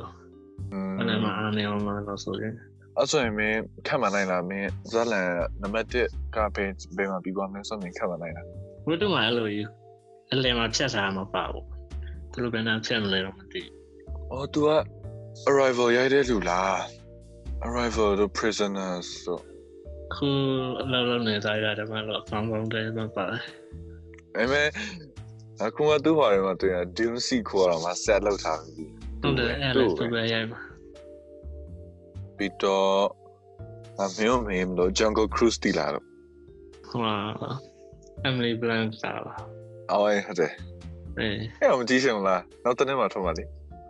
อืม အဲ့မှာအားနေအောင်လို့ဆိုရင် အဲ့ဆိုရင်မင်းခတ်မှန်နိုင်လားမင်းဇလန်နံပါတ်1ကဘယ်ဘယ်မှာပြီးသွားမလဲဆိုရင်ခတ်မှန်နိုင်လား ဝတ်တူမှာအဲ့လိုကြီးအလယ်မှာဖြတ်ထားမှာပါဘူးသူတို့ဘယ်နှဖြတ်မလဲတော့မသိ အော် तू က arrival ရိုက်တဲ့လူလား arrival the prisoners ဆို ခုအလောက်လောက်နေသားရတယ်မလို့အကောင်းဆုံးတည်းမပါ အဲ့မဲ့အခုမှသူ့ဘာတွေမှာတွေ့ရ Dune C ခေါ်တော့မှ set လောက်ထားပြီဟုတ်တယ်အဲ့လိုသူပဲရိုက်မှာပြီးတော့အမေမင်းမလို့ Jungle Cruise တီလာတော့ဟို Emily Blunt လာပါအော်ဟုတ်တယ်အေးအဲ့တော့မကြည့်ရှင်လားနောက်တစ်နေ့မှထုံးပါလေ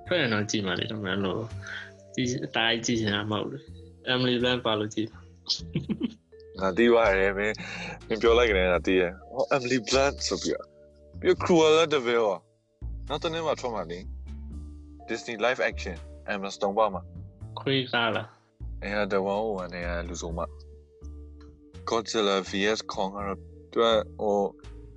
ထွက်ရင်တော့ကြည့်မှလေတော့မလို့ဒီအတိုင်းကြည့်ချင်တာမဟုတ်ဘူး Emily Blunt ပါလို့ကြည့် ငါတီးသွားတယ်မင်းမင်းပြောလိုက်ကြတယ်ငါတီးရဟော Emily Blunt ဆိုပြီးတော့ပြီးတော့ Cruella de Vil နောက်တစ်နေ့မှထုံးပါလေ Disney live action Emma Stone ပါမှာခွေးကားလားအဲ့ဒါတဝန်းဝင်နေရလူဆုံးမ Godzilla vs Kong ကတော့သူကဟို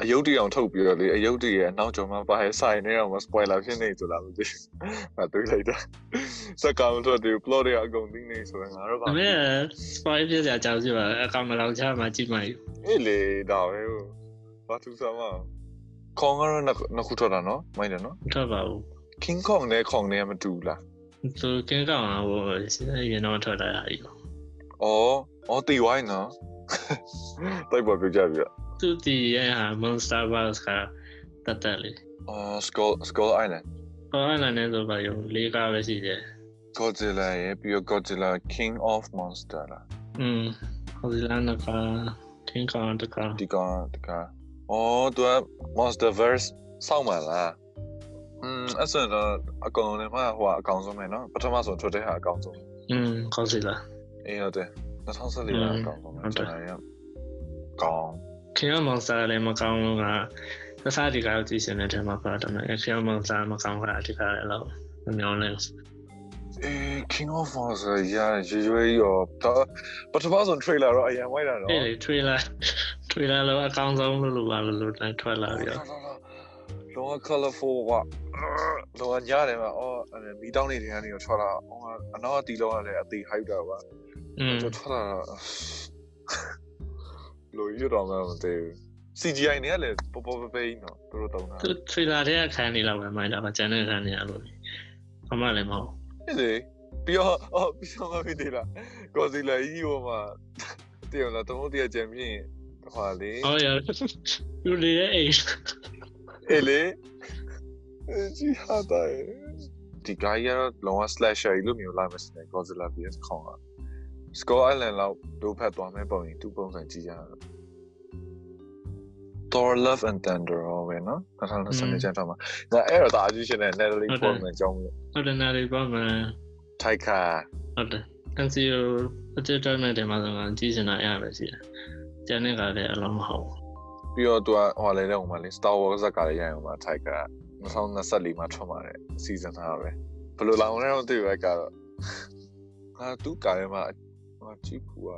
အယုတ်တီအောင်ထုတ်ပြီးတော့လေအယုတ်တီရဲ့အနောက်ကျော်မှာပါဟဲဆိုင်နေအောင်မ spoiler ဖြစ်နေဆိုလားမသိဘူး။ငါတွေးလိုက်တာ။စကားမတော့ဒီ plot တွေအကုန်သိနေဆိုရင်ငါတို့ပါဒါပေမဲ့ spoil ဖြစ်စရာအကြောင်းရှိပါအကောင်မလောက်ချမှကြည့်မှယူအေးလေဒါပဲဟိုဘာသူစားမ Kong ကတော့နှစ်နှစ်ခုထွက်တာနော်မိုင်းတယ်နော်မထွက်ပါဘူး King Kong နဲ့ Kong နဲ့မတူဘူးလားသူကင်းကောင်ဟိုရင်တော့ထွက်လာတာကြီး။အော်အော်တီဝိုင်းနော်။တိုက်ပေါ်ပြကြပြီ သူဒီရဲ့ဟာ Monster Bus ကတတ်တယ်လေ အော် Skull Skull Island ဟောအဲ့လည်းဆိုပါရောလေးကားပဲရှိတယ် Godzilla ရဲ့ပြီးတော့ Godzilla King of Monster လား อืมဟိုဒီလန်ကထင်းကောင်တက ဒီကောင်တကအော်သူက Monsterverse စောင့်မှလားอืมအဲ့ဆိုတော့အကောင်လုံးနဲ့မှဟိုအကောင်ဆုံးပဲเนาะပထမဆုံးထွက်တဲ့ဟာအကောင်ဆုံး อืมကောင်းစီလား အေးဟုတ်တယ်2014မှာအကောင်ဆုံးပဲကျွန်တော်ရကောင်း ခင်ဗျာ Monster လည်းမကောင်းဘူးကသစားဒီကားကိုကြည့်ရှင်တဲ့ထဲမှာပါတယ်မယ်ခင်ဗျာ Monster မကောင်းတာဒီကားလည်းလို့မမျောလဲအေး King of Monster ရရွရွရောတော့ပထမဆုံး trailer တော့အရင်ဝိုက်တာတော့အဲ့လေ trailer trailer လို့အကောင်းဆုံးလို့လို့ပါလို့လို့ထွက်လာပြီးတော့လောက colorful ကလောကညားတယ်မှာအော်မီတောင်းနေတဲ့ကနေထွက်လာအော်အနောက်ကတီလောကလည်းအသေး hype တာပါอืมကျွန်တော်ထွက်လာ လို့ရတော့မှမသိဘူး CGI နဲ့လည်းပေါ်ပေါ်ပဲပဲနော်သူတို့တုံးတာသူ trailer တဲ့အခန်းနေလောက်ပဲမိုင်းတာပါကျန်တဲ့အခန်းနေရလို့ဘာမှလည်းမဟုတ်ဟဲ့လေပြီးတော့အော်ပြီးတော့မဖြစ်သေးလား Godzilla ကြီးဟိုမှာတည်ရလားတုံးတည်းကြံပြင်းဟွာလေဟောရလူလေးရဲ့အိမ်အေးလေကြီးဟာတယ်ဒီ guy ရလောက slasher လို့မျိုးလာမယ်စနေ Godzilla vs Kong က Skull Island လောက်ဒိုးဖတ်သွားမယ်ပုံရင်သူ့ပုံစံကြည့်ရတာ Thor Love and Thunder ဟောပဲနော်2020ကျန်တော့မှာငါအဲ့တော့ဒါအကြည့်ရှင်တဲ့ Natalie Portman အကြောင်းလို့ဟုတ်တယ်နားလေးပါမယ် Taika ဟုတ်တယ် NCO အကျဉ်းတော်နဲ့တင်မှာဆိုတော့ကြည့်နေတာရပဲရှိတယ်ကျန်တဲ့ကလည်းအလုံးမဟုတ်ပြီးတော့သူကဟောလေတဲ့ဟိုမှာလေ Star Wars ဇာတ်ကားလေးရရင်ဟိုမှာ Taika 2024မှာထွက်มาတဲ့ season ထားပဲဘယ်လိုလောင်လဲတော့သိပဲကတော့ငါသူ့ကားထဲမှာငါကြည့်ဖူ Machipua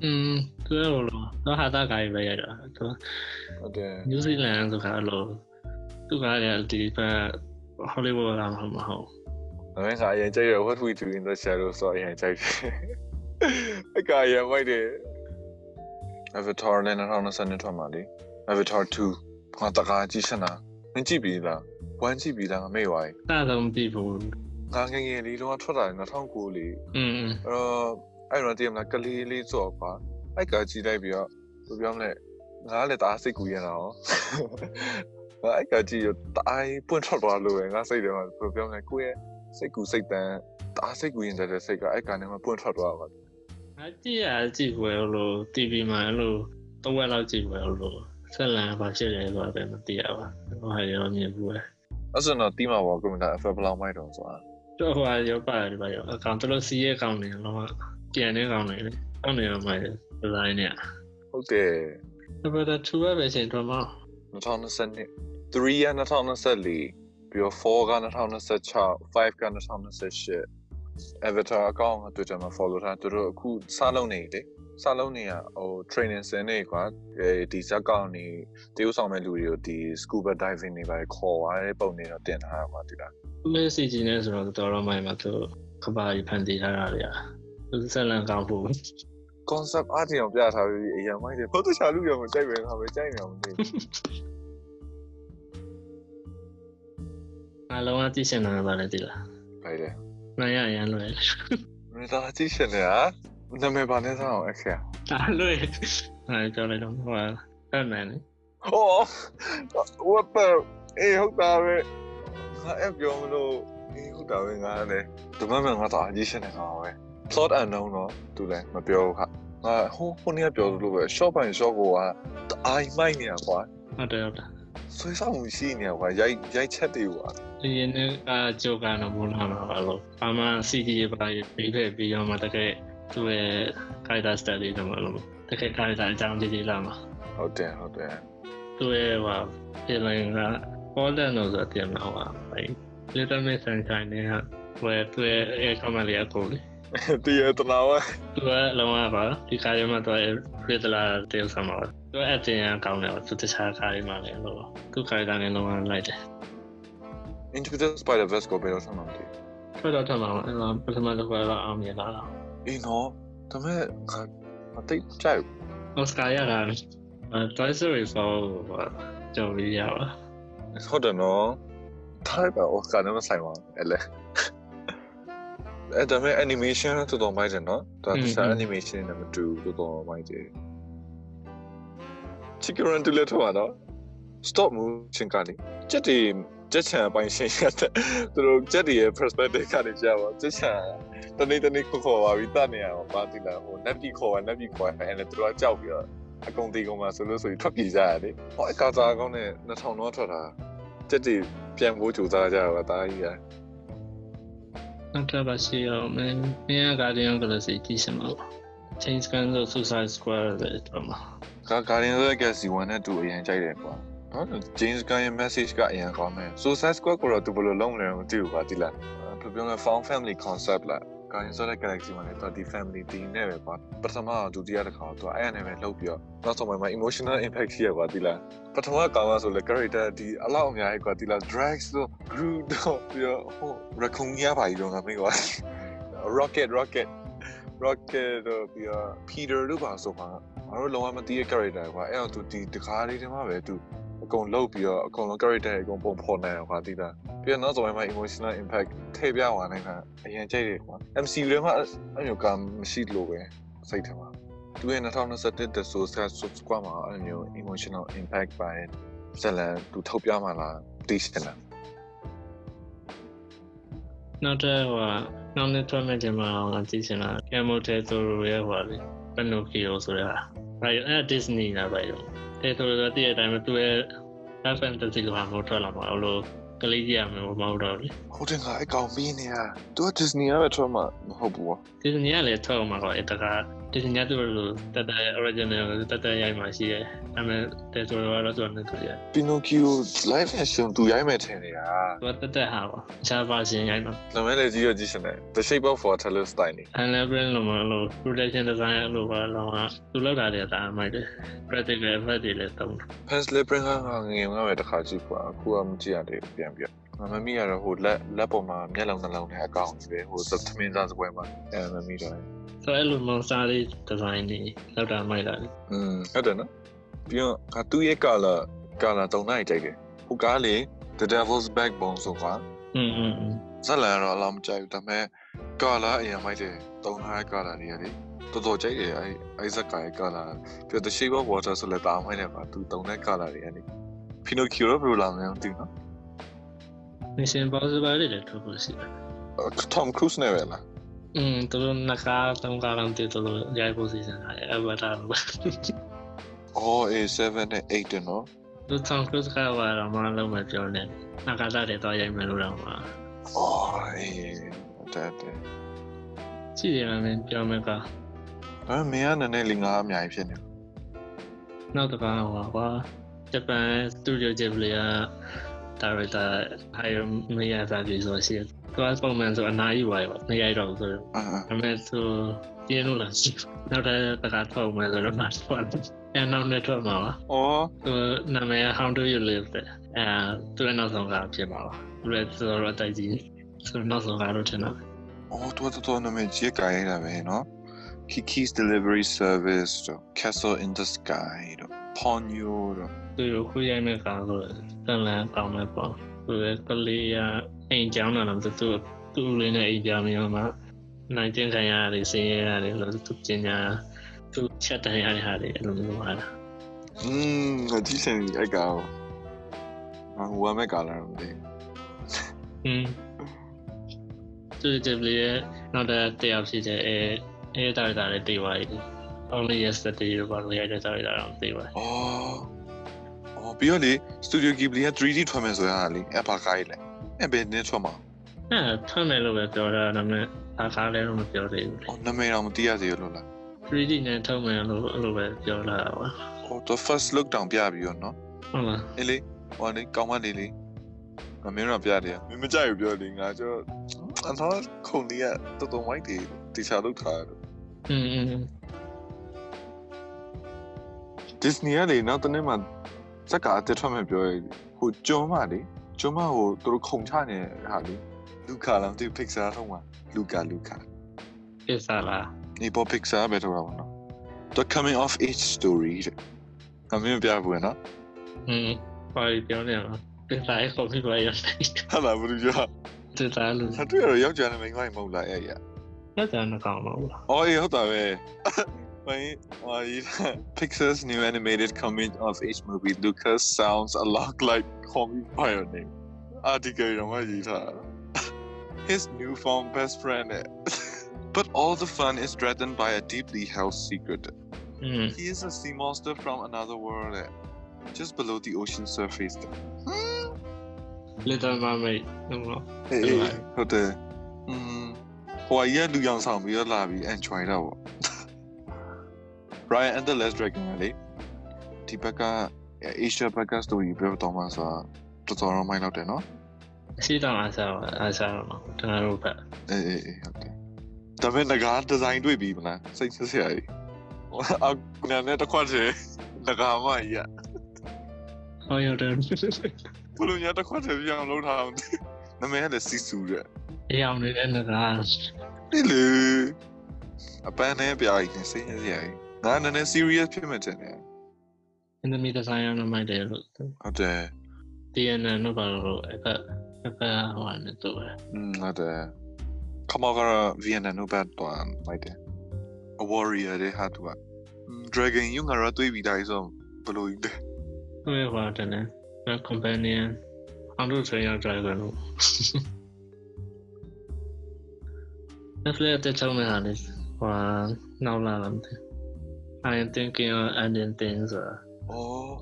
嗯，对了咯，那还大概没了，对。好的。New Zealand 都看了，都看了地方，Hollywood 那么好。那没啥，人家有 What we do in the shadows，所以人家去。အကရမိုက်တယ် Avatar နဲ့2022ထွက်မှာလေ Avatar 2ဘာတကားကြည့်စနာမကြည့်ပြီလားဝမ်းကြည့်ပြီလားမေ့ပါရဲ့တာတော့မကြည့်ဘူးငါငငယ်လေးလောကထွက်တာ2009လေးอืมအဲ့တော့ အဲ့တော့တည်မလားကလေးလေးဆိုတော့ကွာအဲ့ကကြည့်လိုက်ပြီးတော့ဘယ်ပြောမလဲငါလည်းတအားစိတ်ကူရတာရောငါအဲ့ကကြည့်ရတအားပွင့်ထွက်သွားလို့ပဲငါစိတ်ထဲမှာဘယ်ပြောမလဲကိုယ့်ရဲ့စိတ်ကူစိတ်တန်းတအားစိတ်ကူရင်တဲ့စိတ်ကအဲ့ကနေမှပွင့်ထွက်သွားပါအကြည့်ရကြည့်ွယ်လို့ TV မှာလို့တော့ဝက်လောက်ကြည့်ွယ်လို့ဆက်လန်ဘာဖြစ်လဲဆိုတာပဲမသိရပါဘူးဟိုဟာရောမြင်ဘူးပဲအဲ့ဆိုတော့တီးမှာပေါ့ကွန်ပျူတာ FF ဘလောက်မိုက်တော့ဆိုတာတော့ဟိုဟာရောပါတယ်ပါရောအကောင်တို့စီးရဲကောင်းနေတော့ကျ န်နေကောင်းနေလေကောင်းနေရောမိုက်တယ်ဒီဇိုင်းနဲ့ဟုတ်တယ်ဒါပေမဲ့သူပဲရှင်တော့မ2020 3က2024ပြီးတော့4က2026 5က2028 Avatar အကောင့်က Twitter မှာ follow ထားသူတို့အခုစလုံးနေလေစလုံးနေရဟို training စင်နေကွာအဲဒီဇက်ကောင်နေတရုပ်ဆောင်မဲ့လူတွေကိုဒီ scuba diving တွေပါခေါ်သွားတဲ့ပုံတွေတော့တင်ထားတာကွာဒီလားမဲစီဂျီနဲ့ဆိုတော့တော်တော်မိုက်မှာသူကဘာကြီးဖန်တီးထားတာလေ သူဆက်လန်ကောင်းဖို့ concept art တွေအောင်ပြထားပြီးအရင်မိုက်တယ် Photoshop လူရောမကြိုက်ပဲခါပဲကြိုက်နေအောင်မသိဘူးအလုံးအကြည့်ရှင်နေတာပါလေဒီလားလိုက်တယ်နိုင်ရရန်လွယ်မင်းသားကြည့်ရှင်နေတာနာမည်ပါနဲ့စအောင်အခရာဒါလွယ်အဲကြောက်လိုက်တော့ဟိုဖက်မယ်လေဟော what the အေးဟုတ်တာပဲငါအပြောမလို့အေးဟုတ်တာပဲငါလည်းဒီမှာမှငါတော့အကြီးရှင်နေတာပဲ plot unknown တော့သူလည်းမပြောဘူးခါငါဟိုခုနေ့ပြောလို့ပဲ short by short ကိုကအိုင်မိုက်နေကွာဟုတ်တယ်ဟုတ်တယ်ဆွေးဆောင်မှုရှိနေကွာရိုက်ရိုက်ချက်တွေကွာဒီနေ့ကဂျိုကတော့မလာမှာလို့ဘာမှ CD ပါပြီးဖက်ပြီးတော့မှတကယ်သူ့ရဲ့ character study တော့မလို့တကယ် character အကြောင်းကြည့်ကြည့်လာမှာဟုတ်တယ်ဟုတ်တယ်သူ့ရဲ့ဟာပြင်လိုင်းက Poland လို့ဆိုတယ်မှာဟာအဲ Little Miss Sunshine နဲ့ဟာဝယ်သူ့ရဲ့အဲ comment လေးအကုန်လေး တည်ရတနာဝဲသူကလုံးဝပါဒီကားရမှာတော့ပြည်တလာတေးဆောင်ပါသူအတင်ရကောင်းတယ်သူတခြားကားတွေမှာလည်းလို့သူကားတိုင်းလုံးဝလိုက်တယ် Into the Spider Verse ကိုဘယ်တော့ဆက်မှာမသိထွက်တော့ထမှာအဲ့တော့ပထမတစ်ခါတော့အောင်မြင်လာတော့အေးနော်ဒါပေမဲ့ငါမသိကြိုက်အော်စကာရတာအဲ Toy Story 4ကြော်ပြီးရပါဟုတ်တယ်နော်ထားပါအော်စကာနဲ့မဆိုင်ပါအဲ့လေ အဲ့ဒါပေမဲ့ animation တော့တော်တော်မိုက်တယ်နော်ဒါတခြား animation နဲ့မတူတော်တော်မိုက်တယ် chicken run တူလက်ထောက်တော့ stop motion ကလေချက်တွေချက်ချံအပိုင်းရှင်းရတယ်သူတို့ချက်တွေရဲ့ perspective ကနေကြာပါချက်ချံတနေ့တနေ့ခေါ်ခေါ်ပါပြီးတတ်နေရအောင်ပါတိလာဟို net ပြီးခေါ်ပါ net ပြီးခေါ်ပါအဲ့လေသူတို့ကကြောက်ပြီးတော့အကုန်တီကုန်မှာဆိုလို့ဆိုပြီးထွက်ပြေးကြရတယ်ဟောအကာစားကောင်းနဲ့2000တော့ထွက်တာချက်တွေပြန်ဖို့ကြိုးစားကြတာတာကြီးရနောက် တစ်ပါရှိရောမင်းမင်းက Guardian of the Galaxy ကြည့်စမ်းပါ Change Gun လို့ Suicide Squad တဲ့တော့မှာကာ Guardians of the Galaxy 1နဲ့2အရင်ကြိုက်တယ်ကွာနော် James Gunn ရဲ့ message ကအရင်ကောင်းတယ် Suicide Squad ကိုတော့သူဘယ်လိုလုပ်မလဲမသိဘူးကွာဒီလားဘယ်ပြောလဲ found family concept လား Guardians of the Galaxy မှာလည်းတော့ဒီ family ဒီနဲ့ပဲကွာပထမဒုတိယတစ်ခါတော့အဲ့အနေနဲ့လှုပ်ပြီးတော့နောက်ဆုံးမှာ emotional impact ရှိရကွာဒီလားပထမကောင်ကဆိုလေ character ဒီအလောက်အများကြီးကွာဒီလား drags တို့ Groot တို့ပြီးတော့ဟို raccoon ရပါကြီးတော့ငါမေးကွာ rocket rocket rocket တို့ပြီးတော့ Peter တို့ပါဆိုပါငါတို့လုံးဝမသိတဲ့ character ကွာအဲ့တော့သူဒီတခါလေးတည်းမှာပဲသူ အကုန်လုတ်ပြီးတော့အကုန်လုံး character တွေအကုန်ပုံဖော်နိုင်အောင်ကွာဒီလားပြီးတော့နောက်ဆုံးမှာ emotional impact ထည့်ပြသွားနိုင်တာအရင်ကြိုက်တယ်ကွာ MCU ထဲမှာအဲ့လိုကမရှိလို့ပဲစိတ်ထဲမှာသူရဲ့2021 The Suicide Squad မှာအဲ့လို emotional impact ပါတယ်ဇလန်သူထုတ်ပြမှာလားသိစတယ်လားနောက်တစ်ဟိုနောက်နေ့ထွက်မဲ့တင်မှာငါကြည့်ချင်တာ Camel Toro ရဲ့ဟိုလေ Pinocchio ဆိုတဲ့ဟာဘာလဲအဲ့ Disney လားဘာလဲတဲ့ဆိုတော့တည့်တဲ့အတိုင်းပဲသူရဲ့ Dark Fantasy ကမှမထွက်လာမှာလို့ကလေးကြီးရမယ်မဟုတ်တော့လေဟုတ်တယ်ငါအကောင်ပြီးနေရသူက Disney ကပဲထွက်မှာမဟုတ်ဘူးကွာ Disney ကလည်းထွက်မှာတော့အဲ့တက Disney ကသူ့လိုတက်တက် original တက်တက်ရိုက်မှာရှိတယ်။အဲ့မဲ့တဲ့ဆိုတော့တော့သူနဲ့သူရ Pinocchio live action သူရိုက်မယ်ထင်နေတာ။သူကတက်တက်ဟာပါ။အခြား version ရိုက်မှာနာမည်လည်းကြီးရကြီးစနေ The Shape of Water လို့ style နေ။ Unlevel လို့မလို့ production design လို့ပါတော့သူလောက်တာလည်းဒါအမိုက်တယ်။ practical effect တွေလည်းတုံးတယ် Pants Labyrinth ကငငယ်ငါပဲတစ်ခါကြည့်ကွာအခုကမကြည့်ရသေးဘူးပြန်ပြငါ မမီကတော့ဟိုလက်လက်ပေါ်မှာမျက်လုံးနှလုံးနဲ့အကောင်ကြီးပဲဟိုသသမင်းစားစပွဲမှာအဲမမီတော့ ။ဆိုတော့အဲ့လို monster တွေ design တွေလောက်တာမိုက်တာလေ อืมဟုတ်တယ်နော်ပြီးတော့ငါသူ့ရဲ့ color color တုံနိုင်ကြိုက်တယ်ဟိုကားလေ The Devil's Backbone ဆိုကွာ ။อืมอืมอืม ဇက်လန်ကတော့အလောက်မကြိုက်ဘူးဒါပေမဲ့ကာလာအရင်မိုက်တယ်တုံထားတဲ့ကာလာတွေရတယ်တော်တော်ကြိုက်တယ်အဲအဲဇက်ကာရဲ့ကာလာပြီးတော့ The Shape of Water ဆိုလည်းတာမိုက်တယ်ပါသူတုံတဲ့ကာလာတွေရတယ် Pinocchio တော့ဘယ်လိုလာမလဲမသိဘူးနော် ။ Mission Impossible တွေလည်းထုတ်ဖို့ရှိတယ်အော် Tom Cruise နဲ့ပဲလား။อืมသူတို့နှစ်ကားသုံးကားလောက်တည်သူတို့ရိုက်ဖို့စီစဉ်ထားတယ် Avatar လို့အော် A7 နဲ့8တယ်နော်သူ Tom Cruise ကဘာတော့မှလုံးမပြောနဲ့။နာကာတာတွေတော့ရိုက်မယ်လို့တော့မှာအော်အေးတဲ့တဲ့။ရှိတယ်မင်းပြောမယ်ကဒါပေမဲ့မင်းကနည်းနည်းလေးငါအများကြီးဖြစ်နေနောက်တစ်ခါဟောကွာဂျပန်စတူဒီယိုဂျေဘလီယာဒါရိုက် တာဟိုင်မီယာသာပြီးဆိုရှိတယ်။သူကပုံမှန်ဆိုအနာကြီးပါပဲ။မရိုက်တော့ဘူးဆိုတော့အာဒါပေမဲ့သူပြင်းလို့လာရှိနောက်တစ်တစ်ခါထုတ်မယ်ဆိုတော့မှထွက်တယ်။အဲနောက်နေ့ထွက်မှာပါအော်။သူနာမည် How do you live တဲ့အဲသူရဲ့နောက်ဆုံးကဖြစ်မှာပါ။သူလည်းဆိုတော့တိုက်ကြီးဆိုတော့နောက်ဆုံးကတော့ထင်တာပဲအော်တော်တော်တော်နာမည်ကြီးကြိုင်ရတာပဲနော် Kiki's Delivery Service တို့ Castle in the Sky တို့ Ponyo တို့။ သူကိုခွေးရိုက်မဲ့ကောင်ဆိုတော့တန်လန်ကောင်းမဲ့ပေါ့။သူလည်းကလေးရအိမ်ကျောင်းလာတော့သူသူသူ့လေးနဲ့အိမ်ပြောင်းနေမှာနိုင်ကျင်ခံရတယ်ဆင်းရဲရတယ်လို့သူပညာသူချက်တန်ရတဲ့ဟာတွေအဲ့လိုမျိုးပါလား อืมအကြီးစင်အဲ့ကောင်ငါဝမ်းမဲ့ကာလာတော့မသိ ။อืมသူတပလီရဲ့နောက်တဲ့တယောက်ဖြစ်တဲ့အဲအဲတာတာလေးတေးသွားပြီ။ Only yesterday လို့ပါလို့ရတဲ့တာတာတော့တေးသွား ။အော်။အော် ပြီးတော့လေ Studio Ghibli က 3D ထွက်မယ်ဆိုတာလေအဖာကားကြီးလေအဲ့ဘယ်နည်းထွက်မှာအဲထွက်မယ်လို့ပဲပြောတာဒါပေမဲ့အဖာကားလည်းတော့မပြောသေးဘူးလေအော်နာမည်တော့မသိရသေးဘူးလို့လား 3D နဲ့ထုတ်မယ်လို့အဲ့လိုပဲပြောလာတာပါဟို the first look down ပြပြီးတော့နော်ဟုတ်လားအေးလေဟိုနေကောင်းမလေးလေးမမင်းတော့ပြတယ်မင်းမကြိုက်ဘူးပြောလေငါကျတော့အထောက်ခုန်လေးကတော်တော်ဝိုက်တယ်တီချာလုပ်ထားတယ်อืม Disney ကလေနောက်တနေ့မှ စက်ကအတက်ထွက်မယ်ပြောရည်ဟိုကျွန်းမလေကျွန်းမဟိုသူတို့ခုန်ချနေတဲ့ဟာလေလူကာလားမသိ Pixar ထုံးမှာလူကာလူကာပြစ်စားလားဒီပေါ် Pixar ပဲထုတ်တာပေါ့နော် The coming of age story တဲ့။အမင်းမပြဘူးနော်။อืมဘာပြောနေလဲ။ပြစ်စားခေါ်ပြီးပါရတယ်။ဟာလာဘူးပြော။ပြစ်စားလို့။ဟာတွေ့ရတော့ယောက်ျားနဲ့မိန်းမကြီးမဟုတ်လားအဲ့ရလက်တန်းမကောင်းပါဘူးလား။အော်အေးဟုတ်တာပဲ My uh, my, Pixar's new animated coming of age movie Lucas sounds a lot like Call Me By Your Name. His newfound best friend. Eh? but all the fun is threatened by a deeply held secret. Mm. He is a sea monster from another world, eh? just below the ocean surface. Hmm? Little Mermaid. No, no. Hey, hey, ဟုတ်တယ်။ဟိုအရင်လူရောင်ဆောင်ပြီးတော့လာပြီး enjoy တော့ ဗော Ryan and the Last Dragon ကလေဒီဘက်က Asia ဘက်က story ပြောတော့မှဆိုတာတော်တော်တော့မိုင်းလောက်တယ်နော်ရှိတော့အားစားပါအားစားတော့ကျွန်တော်တို့ဘက်။အေးအေးအေးဟုတ်တယ်။ဒါပေမဲ့ငကားဒီဇိုင်းတွေ့ပြီမလား။စိတ်ဆက်စရာကြီး။အခုနနဲ့တစ်ခွက်တည်းငကားမကြီးရဟောရတယ်ဘလို့ညတစ်ခွက်တည်းပြောင်းလုံးထားအောင်။နာမည်ကလည်းစီဆူတဲ့အေးအောင်နေတဲ့ငကား။ဒီလေအပန်းနဲ့ပြားကြီးနဲ့စိတ်ရစရာကြီး။ ငါနည်းနည်း serious ဖြစ်မှတင်တယ် in the meter sign ရမိုက်တယ်လို့ဟုတ်တယ် TNN တော့ပါလို့အဲ့ဘက်အဲ့ဘက်ဟိုကနေတော့อืมဟုတ်တယ်ခမောကတော့ Vienna နိုဘတ်တော့မိုက်တယ် A warrior တဲ့ဟာတူက Dragon ယူငါရတွေ့ပြီးတိုင်းဆိုဘလို့လဲဟိုဟိုတယ်နဲ့ companion အောင်လို့ဆိုရ driver လို့ Netflix တဲ့ချောင်းနဲ့ဟာလေဟိုနောက်လာတယ် I am thinking of ending things ဆိုတာအော်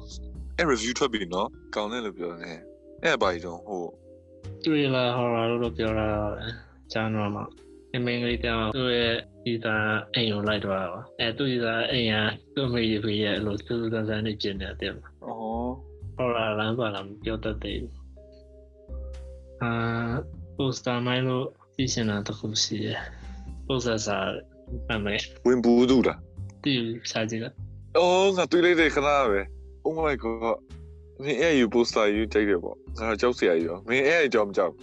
အဲ့ review ထွက်ပြီနော်ကောင်းတယ်လို့ပြောတယ်အဲ့ဘာကြီးတော့ဟိုတွေ့လာ horror လို့ပြောတာကျန်တော့မှအမင်းလေးတောင်သူ့ရဲ့ဒီသားအိမ်ကိုလိုက်သွားတာအဲသူ့ဒီသားအိမ်ကသူ့မိရပြရဲ့လို့သူ့သားသားနေပြင်နေတယ်အော် horror လမ်းပါလားမပြောတတ်သေးဘူးအာ poster မိုင်းလို့သိချင်တာတစ်ခုရှိတယ် poster စာအမေဝင်ဘူးတူလား တီစာကြည့်လားအော်ငါတွေ့လိုက်တယ်ခဏပဲ Oh my god မင်းအဲ့ယူ poster ယူကြိုက်တယ်ပေါ့ငါကြောက်စရာကြီးရောမင်းအဲ့အကြောင်းမကြောက်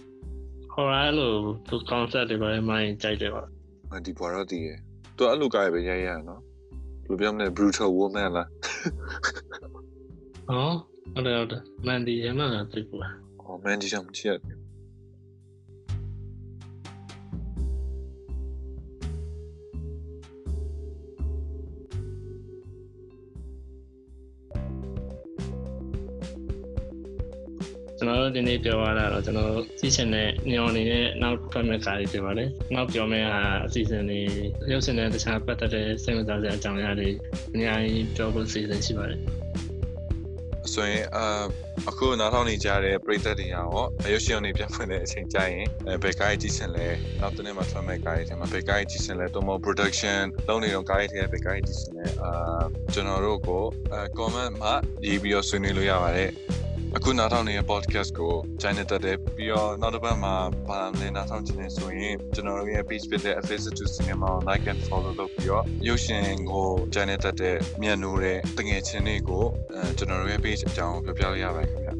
horror လို့သူ concept တွေပဲမိုင်းကြိုက်တယ်ပါငါဒီဘွားတော့တည်ရသူအဲ့လိုကားပဲရိုက်ရရနော်ဘယ်လိုပြောမလဲ brutal woman လားဟောဟုတ်တယ်ဟုတ်တယ်မန်ဒီရမလားသိဘူးအော် man ဒီကြောင့်မချစ်ရဘူးကျွ တော်တို့ဒီနေ့ပြောရတာတော့ကျွန်တော်တို့စီစဉ်တဲ့ညောင်နေတဲ့နောက်ဖက်မဲ့ကားတွေပြောပါတယ်။နောက်ပြောမယ့်ဟာအစီအစဉ်တွေရုပ်ရှင်နဲ့တခြားပတ်သက်တဲ့စိတ်ဝင်စားစရာအကြောင်းအရာတွေအများကြီးပြောဖို့စီစဉ်ရှိပါတယ်ဆိုရင်အာအခုနားထောင်နေကြတဲ့ပရိသတ်တွေရောရုပ်ရှင်တွေပြန်ဖွင့်တဲ့အချိန်ကြရင်အဲဘယ်ကားကြီးစင်လဲနောက်တစ်နေ့မှထွက်မဲ့ကားကြီးထဲမှာဘယ်ကားကြီးစင်လဲတော့မ production လုံးနေတော့ကားကြီးထဲဘယ်ကားကြီးစင်လဲအာကျွန်တော်တို့ကိုအဲ comment မှာရေးပြီးတော့ဆွေးနွေးလို့ရပါတယ် အခုနားထောင်နေတဲ့ podcast ကို channel တက်တယ်ပြီးတော့နောက်တစ်ပတ်မှာဘာလဲနားထောင်ချင်နေဆိုရင်ကျွန်တော်တို့ရဲ့ page ဖြစ်တဲ့ Affiliate to Cinema like and follow လုပ်ပြီးတော့ရုပ်ရှင်ကို channel တက်တဲ့မြန်နိုးတဲ့တငယ်ချင်းတွေကိုအဲကျွန်တော်တို့ရဲ့ page အကြောင်းပြောပြလို့ရပါတယ်ခင်ဗျ